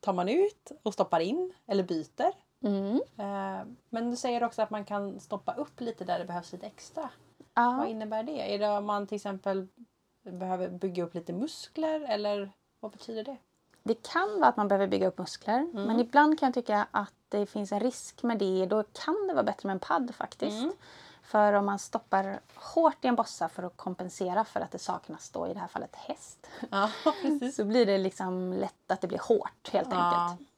tar man ut och stoppar in eller byter. Mm. Eh, men du säger också att man kan stoppa upp lite där det behövs lite extra. Ja. Vad innebär det? Är det om man till exempel behöver bygga upp lite muskler eller vad betyder det? Det kan vara att man behöver bygga upp muskler. Mm. Men ibland kan jag tycka att det finns en risk med det. Då kan det vara bättre med en padd faktiskt. Mm. För om man stoppar hårt i en bossa för att kompensera för att det saknas då i det här fallet häst. Ja. Så blir det liksom lätt att det blir hårt helt Ja. enkelt.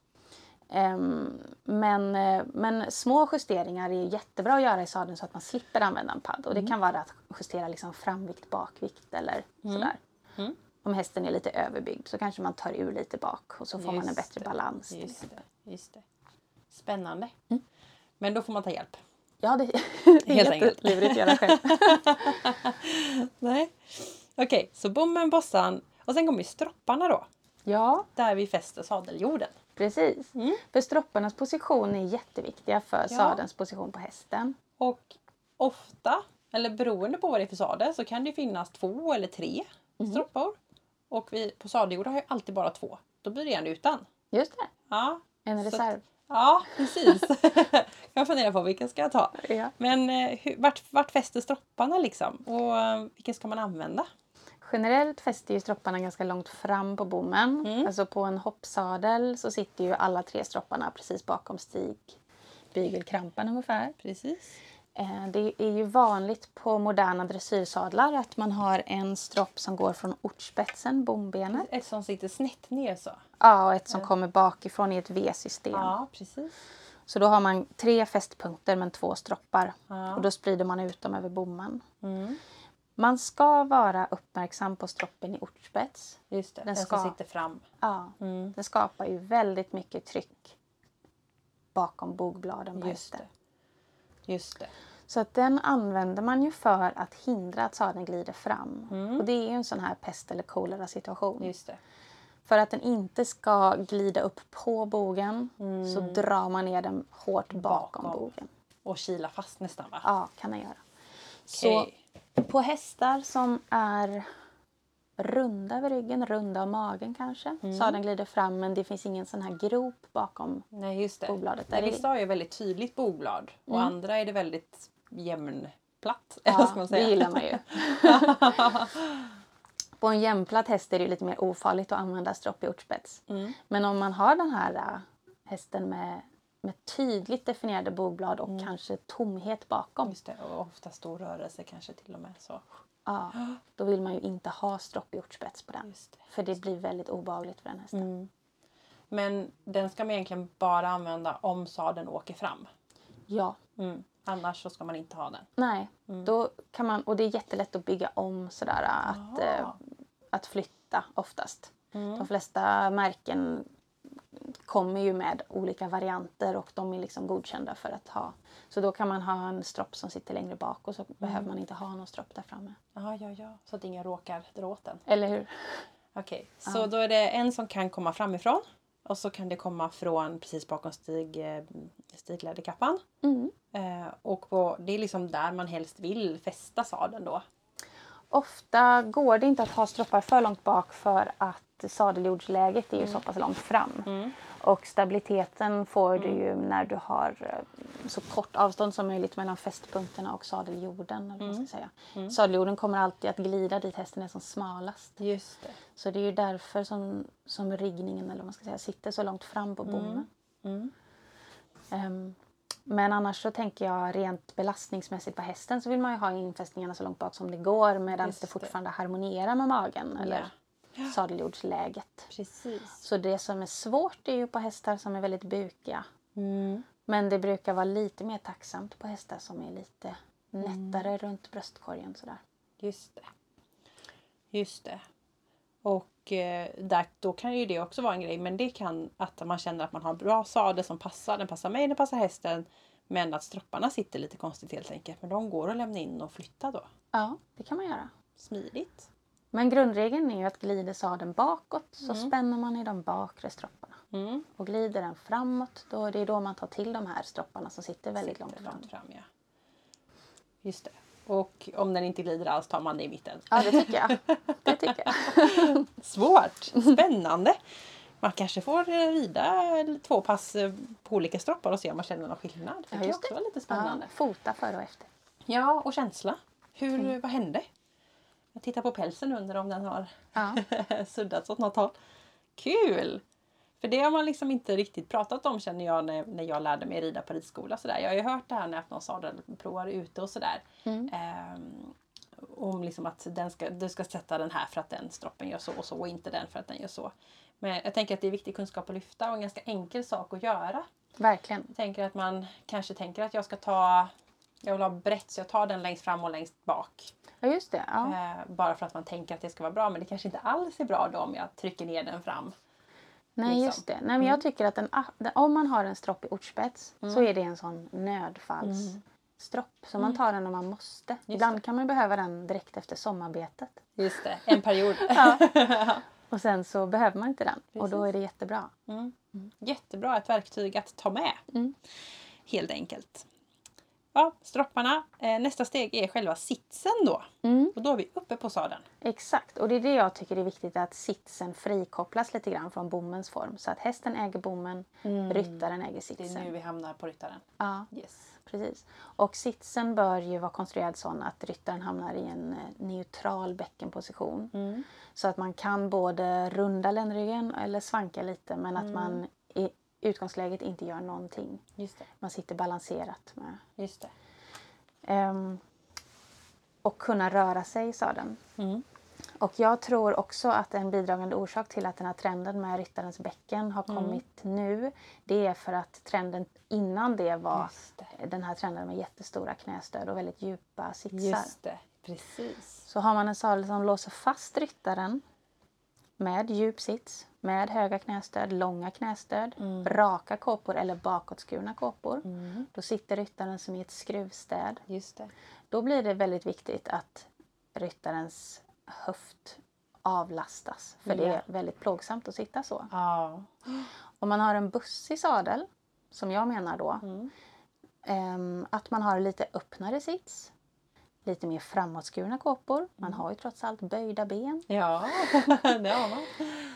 Ehm, men, eh, men små justeringar är jättebra att göra i sadeln så att man slipper använda en padd. Och Mm. det kan vara att justera liksom framvikt, bakvikt eller sådär. Mm. Om hästen är lite överbyggd så kanske man tar ur lite bak och så får man en Just bättre det. balans. Just det, just det. Spännande. Mm. Men då får man ta hjälp. Ja, det, det är Helt enkelt. jättelurigt att göra själv. Nej. Okej, så bommen, bossan och sen kommer ju stropparna då. Ja, Där vi fäster sadeljorden. Precis. Mm. För stropparnas position är jätteviktiga för Ja. sadelns position på hästen. Och ofta, eller beroende på vad det är för sadel, så kan det finnas två eller tre Mhm. stroppar. Och vi på sadeljordar har ju alltid bara två. Då blir det en utan. Just det, Ja, en reserv. ja precis. jag funderar på vilken ska jag ta. Ja. Men eh, hur, vart, vart fäster stropparna liksom? Och eh, vilken ska man använda? Generellt fäster ju stropparna ganska långt fram på bommen. Mm. Alltså på en hoppsadel så sitter ju alla tre stropparna precis bakom stig bygelkrampan ungefär. Precis. Eh, Det är ju vanligt på moderna dressyrsadlar att man har en stropp som går från ortspetsen, bombenet, Ett som sitter snett ner så. ja, och ett som kommer bakifrån i ett V-system. Ja, precis. Så då har man tre fästpunkter men två stroppar. Ja. Och då sprider man ut dem över bommen. Mm. Man ska vara uppmärksam på stroppen i ortspets. Just det, Den den, ska- som sitter fram. Ja, Mm. den skapar ju väldigt mycket tryck bakom bogbladen på Just hästen. det. Just det. Så att den använder man ju för att hindra att sadeln glider fram. Mm. Och det är ju en sån här pest eller kolera situation. Just det. För att den inte ska glida upp på bogen så drar man ner den hårt bakom, Mm. Bakom. bogen. Och kila fast nästan va? Ja, kan den göra. Okej. Så på hästar som är runda över ryggen, runda av magen kanske. Mm. Sadeln glider fram men det finns ingen sån här grop bakom. Nej just det. Bogbladet, Nej, vissa har ju väldigt tydligt boblad och Mm. andra är det väldigt jämnplatt. Ja, ska man det säga? gillar man ju. på en jämnplatt häst är det lite mer ofarligt att använda stropp i ortspets. Mm. Men om man har den här äh, hästen med, med tydligt definierade bogblad och kanske tomhet bakom. Just det. Och ofta stor rörelse kanske till och med. Så. Ja, då vill man ju inte ha stropp i ortspets på den. Just det. För det blir väldigt obehagligt för den hästen. Mm. Men den ska man egentligen bara använda om sadeln åker fram. Ja, Mm. Annars så ska man inte ha den. nej. Mm. Då kan man, och det är jättelätt att bygga om sådär. Att, Aha. eh, att flytta oftast. Mm. De flesta märken kommer ju med olika varianter och de är liksom godkända för att ha. Så då kan man ha en stropp som sitter längre bak och så behöver man inte ha någon stropp där framme. Ja, ja, ja. Så att ingen råkar dra åt den. Eller hur? Okej, så då är det en som kan komma framifrån. Och så kan det komma från precis bakom stig, eh, stigläderkappan. Mm. Eh, och på, det är liksom där man helst vill fästa sadeln då. Ofta går det inte att ha stroppar för långt bak för att sadeljordsläget är ju så pass långt fram. Och stabiliteten får du ju när du har eh, så kort avstånd som möjligt mellan fästpunkterna och sadeljorden. Eller ska säga. Sadeljorden kommer alltid att glida dit hästen är som smalast. Just det. Så det är ju därför som, som riggningen eller man ska säga, sitter så långt fram på bommen. Mm. Ehm, men annars så tänker jag rent belastningsmässigt på hästen så vill man ju ha infästningarna så långt bak som det går medan det det. fortfarande harmonierar med magen eller sadeljordsläget. Precis. Så det som är svårt är ju på hästar som är väldigt bukiga. Mm. Men det brukar vara lite mer tacksamt på hästar som är lite nättare runt bröstkorgen sådär. Just det. Just det. Och eh, där, då kan ju det också vara en grej. Men det kan att man känner att man har en bra sadel som passar. Den passar mig, den passar hästen. Men att stropparna sitter lite konstigt helt enkelt. Men de går att lämna in och flytta då. Ja, det kan man göra. Smidigt. Men grundregeln är ju att glider sadeln bakåt så spänner man i de bakre stropparna. Mm. Och glider den framåt, då det är då man tar till de här stropparna som sitter väldigt Sitter långt fram. långt fram ja. Just det. Och om den inte glider alls tar man det i mitten. Ja, det tycker jag. Det tycker jag. Svårt! Spännande! Man kanske får rida två pass eh, på olika stroppar och se om man känner någon skillnad. Det Ja, just också det. vara lite Ja, spännande. fota före och efter. Ja, och känsla. Hur, Mm. Vad hände? Jag tittar på pälsen under om den har Ja. suddats åt något håll. Kul! För det har man liksom inte riktigt pratat om känner jag när, när jag lärde mig rida på ridskola. Sådär. Jag har ju hört det här när någon sadelprovar ute och sådär. Mm. Ehm, om liksom att den ska, du ska sätta den här för att den stroppen gör så och så och inte den för att den gör så. Men jag tänker att det är viktig kunskap att lyfta och en ganska enkel sak att göra. Verkligen. Jag tänker att man kanske tänker att jag ska ta jag vill ha brett så jag tar den längst fram och längst bak. Ja, just det. Ja. Eh, bara för att man tänker att det ska vara bra. Men det kanske inte alls är bra då om jag trycker ner den fram. Nej, liksom. just det. Nej, men Jag tycker att en, om man har en stropp i ortspets Mm. så är det en sån nödfallsstropp. Så man tar den när man måste. Ibland kan man behöva den direkt efter sommarbetet. Just det, en period. Och sen så behöver man inte den. Och då är det jättebra. Mm. Jättebra, ett verktyg att ta med. Mm. Helt enkelt. Ja, stropparna. Eh, nästa steg är själva sitsen då. Mm. Och då är vi uppe på sadeln. Exakt. Och det är det jag tycker är viktigt att sitsen frikopplas lite grann från bommens form. Så att hästen äger bommen, ryttaren äger Det sitsen. är nu vi hamnar på ryttaren. Ja, Yes. precis. Och sitsen bör ju vara konstruerad så att ryttaren hamnar i en eh, neutral bäckenposition. Mm. Så att man kan både runda ländryggen eller svanka lite men att man i utgångsläget inte gör någonting. Man sitter balanserat med. Just det. Ehm, och kunna röra sig i sadeln. Mm. Och jag tror också att en bidragande orsak till att den här trenden med ryttarens bäcken har kommit nu. Det är för att trenden innan det var det. den här trenden med jättestora knästöd och väldigt djupa sitsar. Just det. Precis. Så har man en sadel som låser fast ryttaren med djup sits, med höga knästöd, långa knästöd, raka kåpor eller bakåtskurna kåpor. Då sitter ryttaren som i ett skruvstäd. Just det. Då blir det väldigt viktigt att ryttarens höft avlastas. För det Ja. är väldigt plågsamt att sitta så. Ja. Om man har en bussig sadel, som jag menar då, ehm, att man har lite öppnare sits, lite mer framåtskurna kåpor. Man har ju trots allt böjda ben. Ja, det har man.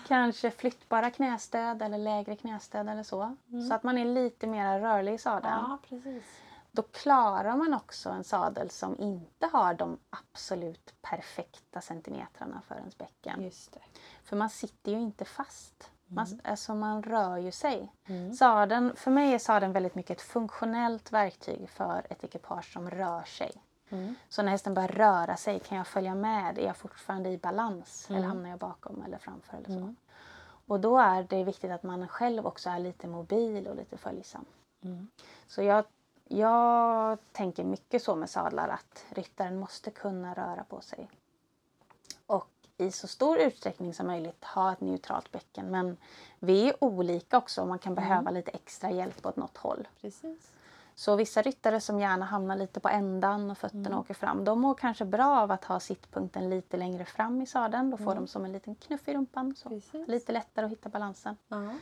Kanske flyttbara knästöd eller lägre knästöd eller så. Så att man är lite mer rörlig i sadeln. Ja, precis. Då klarar man också en sadel som inte har de absolut perfekta centimetrarna för ens bäcken. Just det. För man sitter ju inte fast. Man, alltså man rör ju sig. Mm. Sadeln, för mig är sadeln väldigt mycket ett funktionellt verktyg för ett ekipage som rör sig. Mm. Så när hästen börjar röra sig, kan jag följa med? Är jag fortfarande i balans? Mm. Eller hamnar jag bakom eller framför? Eller så? Och då är det viktigt att man själv också är lite mobil och lite följsam. Mm. Så jag, jag tänker mycket så med sadlar att ryttaren måste kunna röra på sig. Och i så stor utsträckning som möjligt ha ett neutralt bäcken. Men vi är olika också och man kan behöva lite extra hjälp åt något håll. Precis. Så vissa ryttare som gärna hamnar lite på ändan och fötterna åker fram. De mår kanske bra av att ha sittpunkten lite längre fram i sadeln. Då får de som en liten knuff i rumpan. Så. Precis. Lite lättare att hitta balansen. Ja.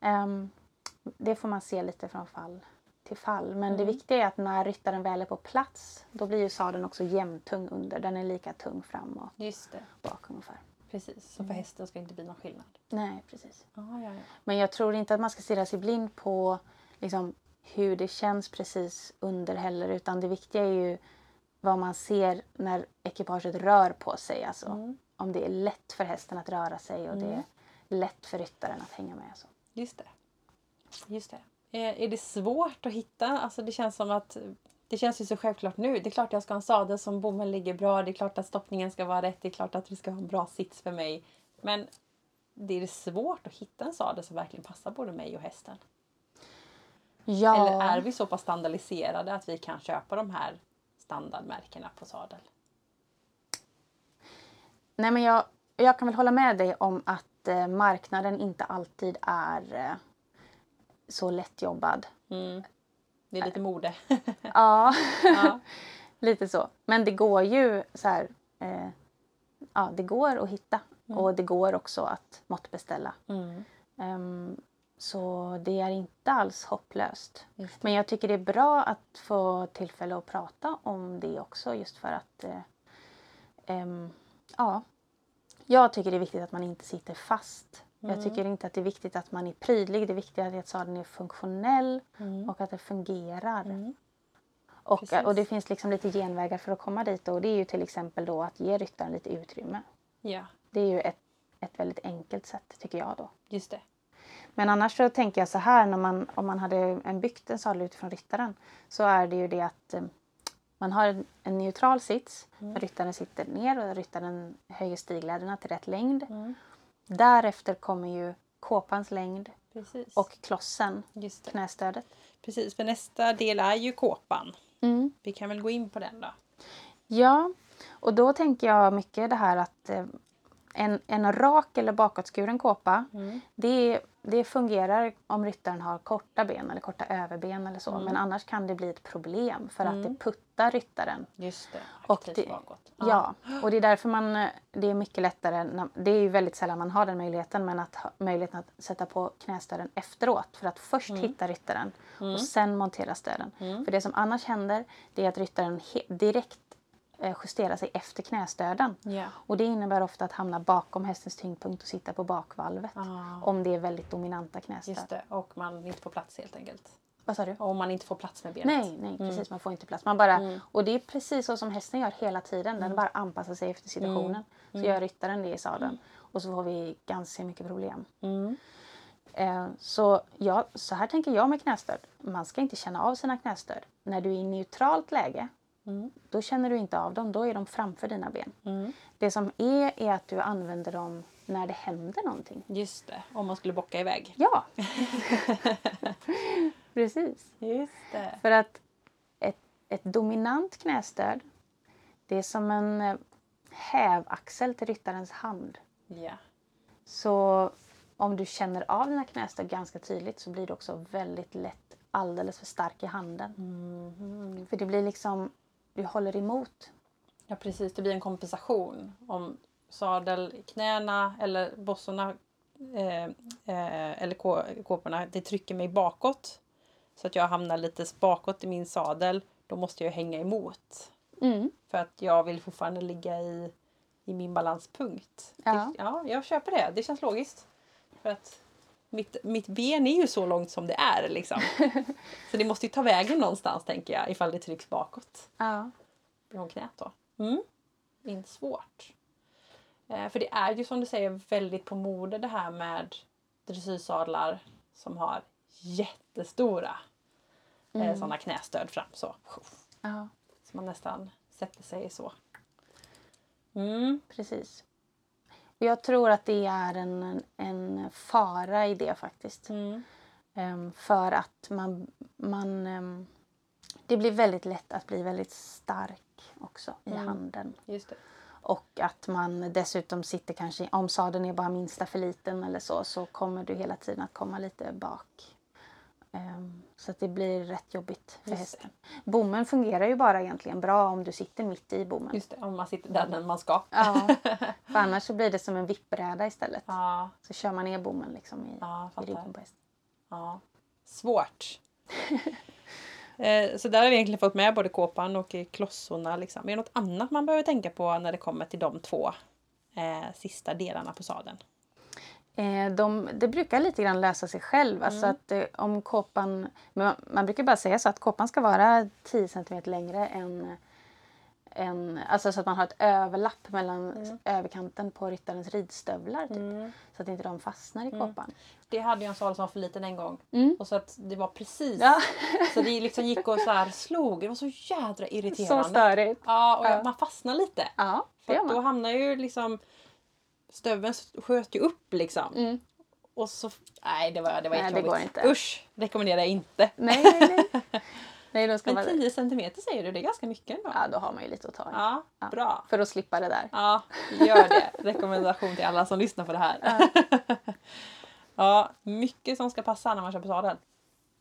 Ehm, det får man se lite från fall till fall. Men det viktiga är att när ryttaren väl är på plats då blir ju sadeln också jämntung under. Den är lika tung fram och Just det. bak ungefär. Precis. Så för hästen ska det inte bli någon skillnad. Nej, precis. Ja, ja, ja. Men jag tror inte att man ska stirra sig blind på liksom, hur det känns precis under heller. Utan det viktiga är ju vad man ser när ekipaget rör på sig. Alltså, Om det är lätt för hästen att röra sig och det är lätt för ryttaren att hänga med. Så. Just det. Just det. Är, är det svårt att hitta? Alltså det känns som att det känns ju så självklart nu. Det är klart jag ska ha en sadel som bommen ligger bra. Det är klart att stoppningen ska vara rätt. Det är klart att vi ska ha en bra sits för mig. Men det är svårt att hitta en sadel som verkligen passar både mig och hästen. Ja, Eller är vi så pass standardiserade att vi kan köpa de här standardmärkena på sadel? Nej, men jag, jag kan väl hålla med dig om att eh, marknaden inte alltid är eh, så lättjobbad. Mm. Det är lite mode. Ja, ja. lite så. Men det går ju så här. Eh, ja, det går att hitta och det går också att måttbeställa. Mm. Ehm, så det är inte alls hopplöst. Men jag tycker det är bra att få tillfälle att prata om det också just för att eh, ehm, ja, jag tycker det är viktigt att man inte sitter fast. Jag tycker inte att det är viktigt att man är prydlig. Det är viktigt att sadeln är funktionell och att det fungerar. Och, Precis. och det finns liksom lite genvägar för att komma dit och det är ju till exempel då att ge ryttaren lite utrymme. Ja, Det är ju ett, ett väldigt enkelt sätt tycker jag då. just det. Men annars så tänker jag så här när man, om man hade en byggt en sadel utifrån ryttaren så är det ju det att eh, man har en, en neutral sits. Ryttaren sitter ner och ryttaren höjer stigläderna till rätt längd. Därefter kommer ju kåpans längd Precis. och klossen, knästödet. Precis, för nästa del är ju kåpan. Mm. Vi kan väl gå in på den då. Ja, och då tänker jag mycket det här att eh, en, en rak eller bakåtskuren kåpa det, det fungerar om ryttaren har korta ben eller korta överben eller så. Men annars kan det bli ett problem för att det puttar ryttaren. Just det. Och det, bakåt. ja, och det är därför man, det är mycket lättare, det är ju väldigt sällan man har den möjligheten, men att ha möjligheten att sätta på knästöden efteråt för att först hitta ryttaren och sen montera stöden. För det som annars händer det är att ryttaren direkt eh, justerar sig efter knästöden. Ja. Och det innebär ofta att hamna bakom hästens tyngdpunkt och sitta på bakvalvet. Ah. Om det är väldigt dominanta knästöd. Just det. Och man inte får plats helt enkelt. Vad sa du? Om man inte får plats med benet. Nej, nej precis. Man får inte plats. Man bara, Och det är precis så som hästen gör hela tiden. Den bara anpassar sig efter situationen. Så gör ryttaren det i sadeln. Och så får vi ganska mycket problem. Eh, så, ja, så här tänker jag med knästöd. Man ska inte känna av sina knästöd. När du är i neutralt läge, då känner du inte av dem. Då är de framför dina ben. Det som är, är att du använder dem när det händer någonting. Just det. Om man skulle bocka iväg. Ja! Precis. Just det. För att ett, ett dominant knästöd, det är som en eh, hävaxel till ryttarens hand. Ja. Så om du känner av dina knästöd ganska tydligt så blir du också väldigt lätt alldeles för stark i handen. För det blir liksom, du håller emot. Ja precis, det blir en kompensation. Om sadelknäna eller bossorna eh, eh, eller kå, kåporna, det trycker mig bakåt. Så att jag hamnar lite bakåt i min sadel. Då måste jag hänga emot. Mm. För att jag vill fortfarande ligga i, i min balanspunkt. Ja. Det, ja, jag köper det. Det känns logiskt. För att mitt, mitt ben är ju så långt som det är liksom. så det måste ju ta vägen någonstans tänker jag ifall det trycks bakåt Ja. från knät då. Mm. Inte svårt. Eh, för det är ju som du säger väldigt på mode det här med dressyrsadlar som har jättestora eh, sådana knästöd fram så. ja, Så man nästan sätter sig så. Mm. precis. Och Jag tror att det är en, en fara i det faktiskt. Mm. Ehm, för att man, man ehm, det blir väldigt lätt att bli väldigt stark också i handen. Just det. Och att man dessutom sitter kanske, om sadeln är bara minsta för liten eller så, så kommer du hela tiden att komma lite bak. Ehm, så att det blir rätt jobbigt för Just hästen. Bommen fungerar ju bara egentligen bra om du sitter mitt i bommen. Just det, om man sitter där den man ska. Ja, för annars så blir det som en vippbräda istället. Ja, Så kör man ner bommen liksom i, Ja, i ryggen på hästen. ja. Svårt. eh, så där har vi egentligen fått med både kåpan och klossorna. Liksom. Är det något annat man behöver tänka på när det kommer till de två eh, sista delarna på sadeln? Eh, de, det brukar lite grann lösa sig själv. Alltså att eh, om men man, man brukar bara säga så att kåpan ska vara 10 cm längre än, än alltså så att man har ett överlapp mellan överkanten på ryttarens ridstövlar. Typ, Så att inte de fastnar i kåpan. Det hade jag en sadel som var för liten en gång. Och så att det var precis. Ja. Så det liksom gick och så här slog. Det var så jädra Så irriterande. störigt. Ja, och Ja. man fastnar lite. Ja, För då hamnar ju liksom stöveln sköt ju upp liksom. Mm. Och så, nej det var, det var Nej, det går inte. Usch, rekommenderar jag inte. Nej, nej, nej. nej då ska Men man, 10 centimeter säger du, det är ganska mycket ändå. ja, då har man ju lite att ta i. Ja, Ja. bra. För att slippa det där. Ja, gör det. Rekommendation till alla som lyssnar på det här. Ja, mycket som ska passa när man köper sadel.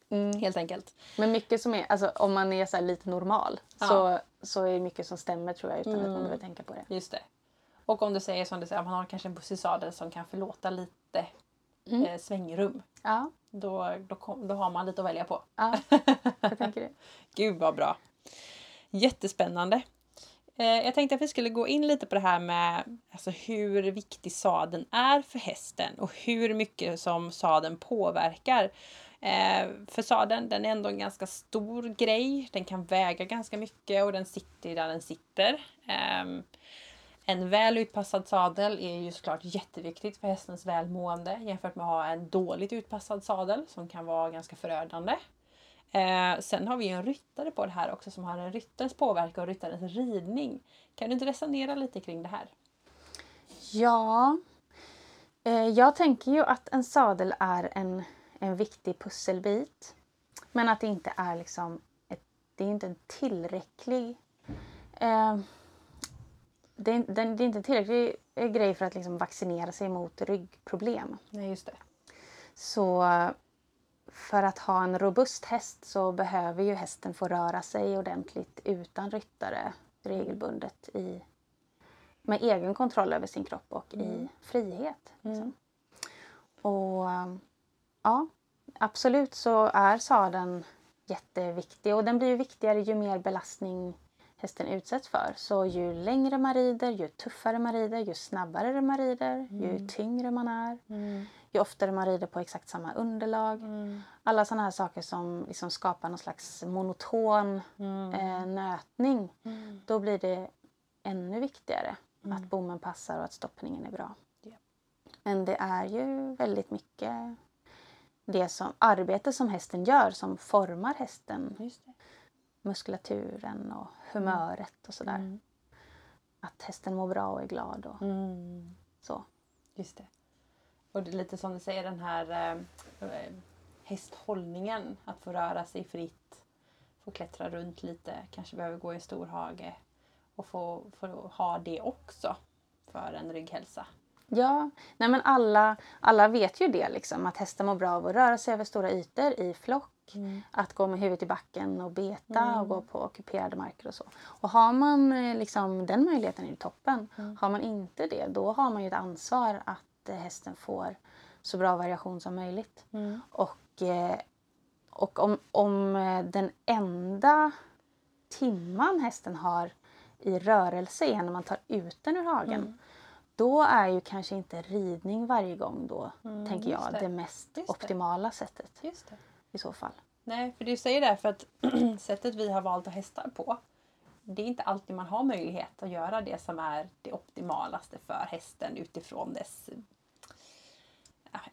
Mm. Helt enkelt. Men mycket som är, alltså om man är så lite normal så, så är det mycket som stämmer tror jag utan att man behöver tänka på det. Just det. Och om du säger som du säger, man har kanske en bussig sadel som kan förlåta lite mm. eh, svängrum. Ja. Då, då, kom, då har man lite att välja på. Ja, jag tänker det. Gud vad bra! Jättespännande! Eh, jag tänkte att vi skulle gå in lite på det här med alltså, hur viktig sadeln är för hästen och hur mycket som sadeln påverkar. Eh, för sadeln, den är ändå en ganska stor grej. Den kan väga ganska mycket och den sitter där den sitter. Eh, en väl utpassad sadel är ju såklart jätteviktigt för hästens välmående jämfört med att ha en dåligt utpassad sadel som kan vara ganska förödande. Eh, sen har vi en ryttare på det här också som har en ryttarens påverkan och ryttarens ridning. Kan du inte resonera lite kring det här? Ja, eh, jag tänker ju att en sadel är en, en viktig pusselbit. Men att det inte är liksom ett, det är inte en tillräcklig eh, det, är, det är inte en tillräcklig grej för att liksom vaccinera sig mot ryggproblem. Nej, just det. Så för att ha en robust häst så behöver ju hästen få röra sig ordentligt utan ryttare regelbundet i, med egen kontroll över sin kropp och mm. i frihet. Liksom. Mm. Och ja, absolut så är sadeln jätteviktig och den blir ju viktigare ju mer belastning hästen utsätts för. Så ju längre man rider, ju tuffare man rider, ju snabbare man rider, mm. ju tyngre man är, mm. ju oftare man rider på exakt samma underlag. Mm. Alla sådana här saker som liksom skapar någon slags monoton mm. eh, nötning. Mm. Då blir det ännu viktigare att bommen passar och att stoppningen är bra. Yeah. Men det är ju väldigt mycket det som, arbete som hästen gör som formar hästen muskulaturen och humöret och sådär. Mm. Att hästen mår bra och är glad och mm. så. Just det. Och det är lite som du säger den här eh, hästhållningen. Att få röra sig fritt, få klättra runt lite, kanske behöver gå i en stor hage och få, få ha det också för en rygghälsa. Ja, nej men alla, alla vet ju det liksom att hästar mår bra av att röra sig över stora ytor i flock Mm. Att gå med huvudet i backen och beta mm. och gå på ockuperade marker och så. Och har man eh, liksom den möjligheten är det toppen. Mm. Har man inte det då har man ju ett ansvar att eh, hästen får så bra variation som möjligt. Mm. Och, eh, och om, om den enda timman hästen har i rörelse är när man tar ut den ur hagen. Mm. Då är ju kanske inte ridning varje gång då, mm, tänker jag, det. det. mest optimala sättet i så fall. Nej, för du säger det för att sättet vi har valt att hästa på det är inte alltid man har möjlighet att göra det som är det optimalaste för hästen utifrån dess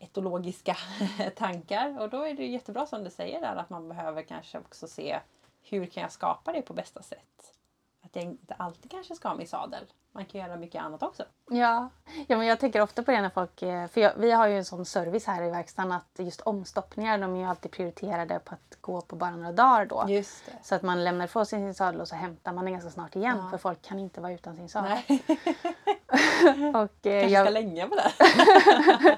etologiska tankar. Och då är det jättebra som du säger där att man behöver kanske också se hur kan jag skapa det på bästa sätt? Att jag inte alltid kanske ska ha min sadel man kan göra mycket annat också. Ja, ja men jag tänker ofta på det när folk... Eh, för jag, vi har ju en sån service här i verkstaden att just omstoppningar de är ju alltid prioriterade på att gå på bara några dagar då. Just det. Så att man lämnar ifrån sig sin sadel och så hämtar man den ganska snart igen ja. för folk kan inte vara utan sin sadel. och, eh, Kanske jag... ska länge på det.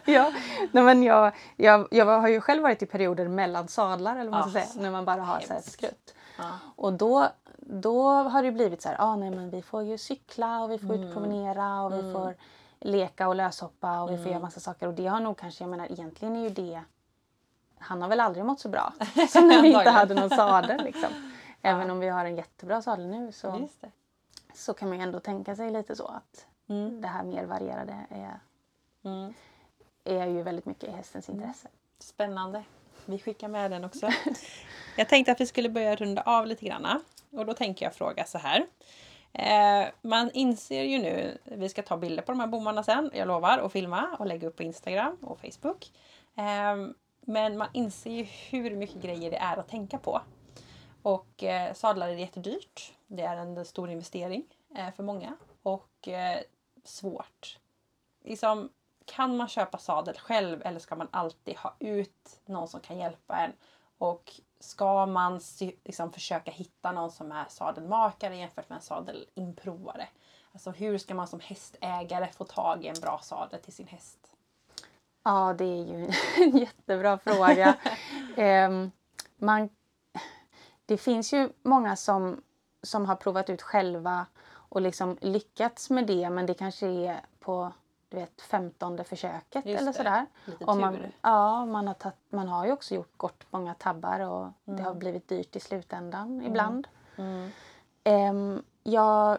ja, nej, men jag, jag, jag har ju själv varit i perioder mellan sadlar eller vad man ska säga, när man bara har så här skrutt. Ja. Och då då har det blivit så här, ah, nej, men vi får ju cykla och vi får mm. ut promenera och vi mm. får leka och löshoppa och vi får göra mm. massa saker. Och det har nog kanske, jag menar egentligen är ju det han har väl aldrig mått så bra som när vi inte hade någon sadel. Liksom. Även ja. om vi har en jättebra sadel nu så, så kan man ju ändå tänka sig lite så att mm. det här mer varierade är, mm. är ju väldigt mycket i hästens intresse. Spännande. Vi skickar med den också. Jag tänkte att vi skulle börja runda av lite grann. Och då tänker jag fråga så här. Eh, man inser ju nu, vi ska ta bilder på de här bommarna sen, jag lovar, och filma och lägga upp på Instagram och Facebook. Eh, men man inser ju hur mycket grejer det är att tänka på. Och eh, sadlar är jättedyrt. Det är en stor investering eh, för många och eh, svårt. Liksom, kan man köpa sadel själv eller ska man alltid ha ut någon som kan hjälpa en? Och ska man liksom försöka hitta någon som är sadelmakare jämfört med en sadelinprovare? Alltså hur ska man som hästägare få tag i en bra sadel till sin häst? Ja, det är ju en jättebra fråga. um, man, det finns ju många som, som har provat ut själva och liksom lyckats med det men det kanske är på vet, femtonde försöket Just eller det. sådär. Lite man, tur. ja, man har, tagit, man har ju också gjort gott många tabbar och det Mm. har blivit dyrt i slutändan ibland. Mm. Ehm, ja,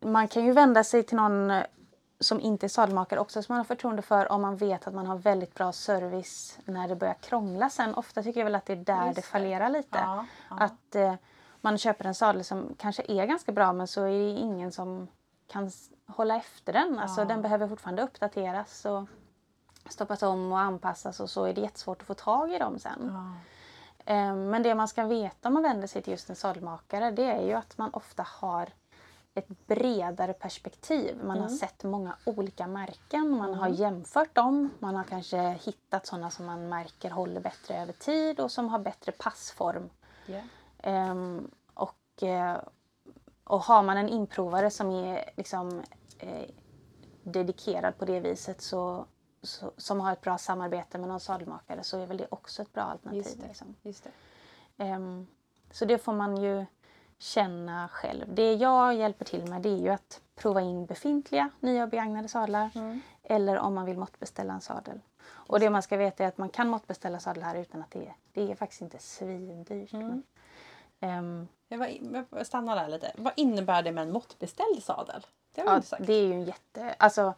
man kan ju vända sig till någon som inte är sadelmakare också som man har förtroende för om man vet att man har väldigt bra service när det börjar krångla sen. Ofta tycker jag väl att det är där Just det det. fallerar lite. Ja, ja. Att eh, man köper en sadel som kanske är ganska bra men så är det ingen som kan hålla efter den. Alltså Ja. den behöver fortfarande uppdateras och stoppas om och anpassas och så är det jättesvårt att få tag i dem sen. Ja. Eh, Men det man ska veta om man vänder sig till just en sadelmakare det är ju att man ofta har ett bredare perspektiv. Man har sett många olika märken, man har jämfört dem. Man har kanske hittat sådana som man märker håller bättre över tid och som har bättre passform. Ja. Ehm, och, eh, och har man en inprovare som är liksom, eh, dedikerad på det viset så, så, som har ett bra samarbete med någon sadelmakare så är väl det också ett bra alternativ. Just det. Liksom. Just det. Ehm, så det får man ju känna själv. Det jag hjälper till med det är ju att prova in befintliga nya och begagnade sadlar eller om man vill måttbeställa en sadel. Och det man ska veta är att man kan måttbeställa sadel här utan att det är, det är faktiskt inte svindyrt. Men, ehm, Jag var, jag stannar där lite. Vad innebär det med en måttbeställd sadel? Det har ja, sagt. det är ju en jätte... Alltså,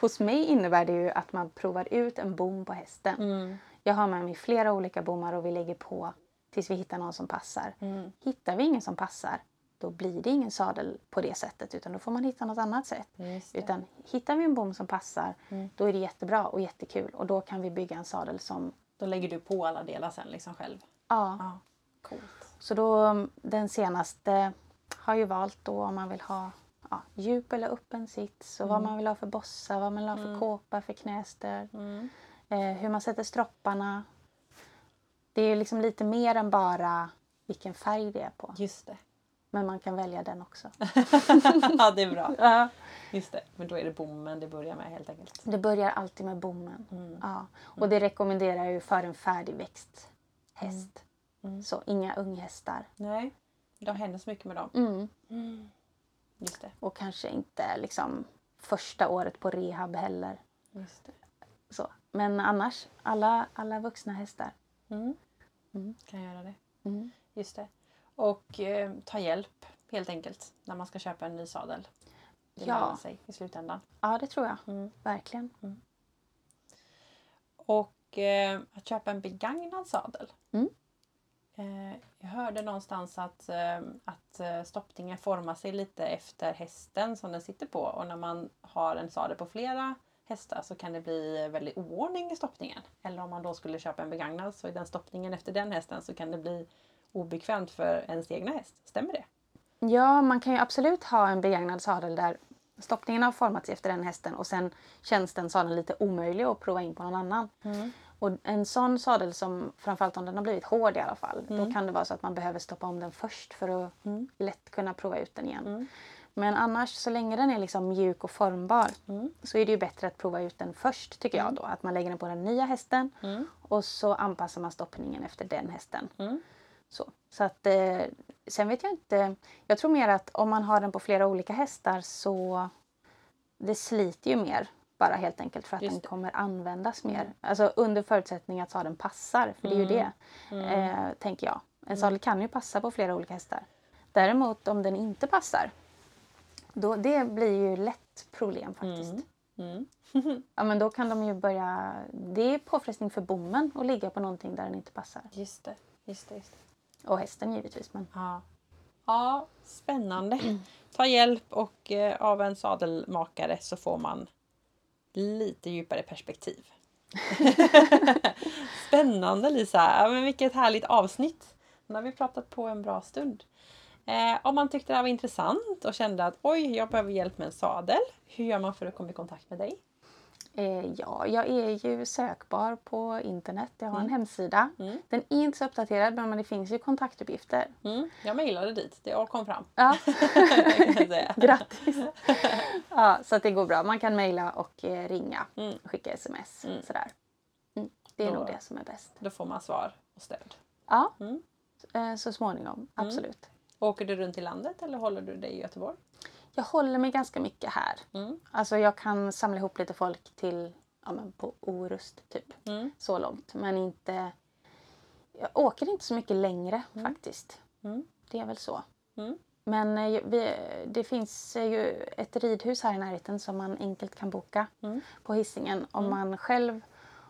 hos mig innebär det ju att man provar ut en bom på hästen. Mm. Jag har med mig flera olika bommar och vi lägger på tills vi hittar någon som passar. Mm. Hittar vi ingen som passar, då blir det ingen sadel på det sättet utan då får man hitta något annat sätt. Utan hittar vi en bom som passar, Mm. då är det jättebra och jättekul och då kan vi bygga en sadel som... Då lägger du på alla delar sen liksom själv. Ja, Ja, coolt. så då den senaste har ju valt då om man vill ha ja, djup eller öppen sits och vad man vill ha för bossa, vad man vill ha för kåpa, för knästöd. Mm. eh, hur man sätter stropparna. Det är liksom lite mer än bara vilken färg det är på. Just det. Men man kan välja den också. ja, det är bra. Ja. Just det. Men då är det bommen det börjar med helt enkelt. Det börjar alltid med bommen. Mm. Ja. Och det rekommenderar jag ju för en färdigväxt häst. Mm. Så inga unghästar. Nej, det händer så mycket med dem. Mm. Just det. Och kanske inte liksom första året på rehab heller. Just det. Så. Men annars, alla, alla vuxna hästar. Mm. Mm. Kan göra det. Mm. Just det. Och eh, ta hjälp helt enkelt när man ska köpa en ny sadel. Det Ja. sig i slutändan. Ja, det tror jag. Mm. Verkligen. Och eh, att köpa en begagnad sadel. Mm. Eh, jag hörde någonstans att, eh, att eh, stoppningen formar sig lite efter hästen som den sitter på. Och när man har en sadel på flera hästar så kan det bli väldigt oordning i stoppningen. Eller om man då skulle köpa en begagnad så i den stoppningen efter den hästen så kan det bli obekvämt för ens egna häst. Stämmer det? Ja, man kan ju absolut ha en begagnad sadel där stoppningen har formats efter den hästen och sen känns den sadeln lite omöjlig att prova in på någon annan. Och en sån sadel som, framförallt om den har blivit hård i alla fall, då kan det vara så att man behöver stoppa om den först för att lätt kunna prova ut den igen. Men annars, så länge den är liksom mjuk och formbar så är det ju bättre att prova ut den först tycker jag då. Att man lägger den på den nya hästen och så anpassar man stoppningen efter den hästen. Så, så att, eh, sen vet jag inte. Jag tror mer att om man har den på flera olika hästar så det sliter ju mer bara helt enkelt för att Just den det. kommer användas mer. Alltså under förutsättning att sadeln passar, för det är ju det. Eh, tänker jag. En sadel kan ju passa på flera olika hästar. Däremot om den inte passar, då, det blir ju lätt problem faktiskt. Mm. Ja, men då kan de ju börja... Det är påfrestning för bommen att ligga på någonting där den inte passar. Just det. Just det, just det. Och hästen givetvis. Men... Ja. ja, spännande. Ta hjälp och eh, av en sadelmakare så får man lite djupare perspektiv. Spännande Lisa! Ja, men vilket härligt avsnitt! Nu har vi pratat på en bra stund. Eh, om man tyckte det här var intressant och kände att oj, jag behöver hjälp med en sadel. Hur gör man för att komma i kontakt med dig? Eh, ja, jag är ju sökbar på internet. Jag har en hemsida. Mm. Den är inte så uppdaterad men det finns ju kontaktuppgifter. Mm, jag mejlade dit, det kom fram. Ja, grattis! ja, så det går bra. Man kan mejla och eh, ringa. Mm. Skicka sms. Sådär. Mm. Det är Då- nog det som är bäst. Då får man svar och stöd. Ja, Mm. eh, så småningom. Absolut. Åker du runt i landet eller håller du dig i Göteborg? Jag håller mig ganska mycket här. Mm. Alltså jag kan samla ihop lite folk till ja, men på Orust typ. Mm. Så långt. Men inte... Jag åker inte så mycket längre faktiskt. Mm. Det är väl så. Mm. Men eh, vi, det finns eh, ju ett ridhus här i närheten som man enkelt kan boka Mm. på hissingen om man själv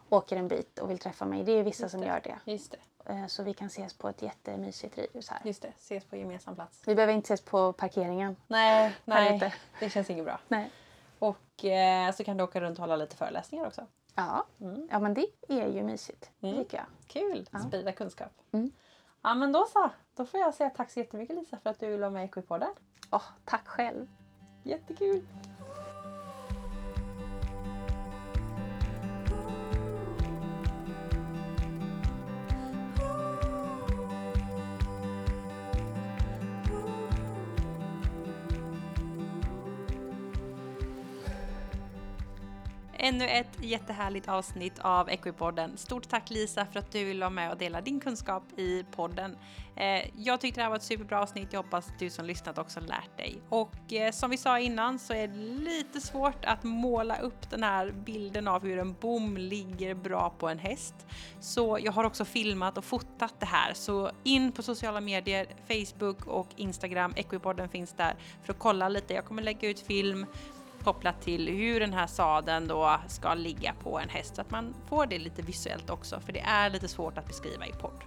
åker en bit och vill träffa mig. Det är vissa som det. gör det. Just det. Eh, Så vi kan ses på ett jättemysigt ridhus här. Just det. Ses på gemensam plats. Vi behöver inte ses på parkeringen. Nej, nej. Det känns inget bra. Nej. Och eh, så kan du åka runt och hålla lite föreläsningar också. Ja, Mm. ja men det är ju mysigt. Mm. tycker jag. Kul! Sprida kunskap. Mm. Ja men då så. Då får jag säga tack så jättemycket Lisa för att du ville vara med i Equipodden. Åh, tack själv. Jättekul! Ännu ett jättehärligt avsnitt av Equipodden. Stort tack Lisa för att du ville vara med och dela din kunskap i podden. Eh, jag tyckte det här var ett superbra avsnitt. Jag hoppas du som lyssnat också lärt dig. Och eh, som vi sa innan så är det lite svårt att måla upp den här bilden av hur en bom ligger bra på en häst. Så jag har också filmat och fotat det här. Så in på sociala medier, Facebook och Instagram. Equipodden finns där för att kolla lite. Jag kommer lägga ut film kopplat till hur den här sadeln då ska ligga på en häst så att man får det lite visuellt också för det är lite svårt att beskriva i podd.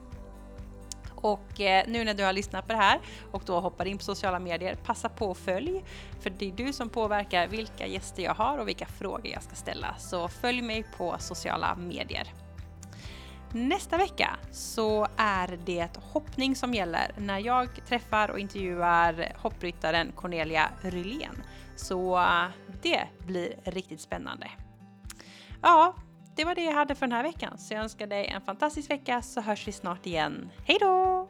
Och eh, nu när du har lyssnat på det här och då hoppar in på sociala medier, passa på att följ för det är du som påverkar vilka gäster jag har och vilka frågor jag ska ställa. Så följ mig på sociala medier. Nästa vecka så är det hoppning som gäller när jag träffar och intervjuar hoppryttaren Cornelia Rylén. Så det blir riktigt spännande. Ja, det var det jag hade för den här veckan. Så jag önskar dig en fantastisk vecka så hörs vi snart igen. Hej då!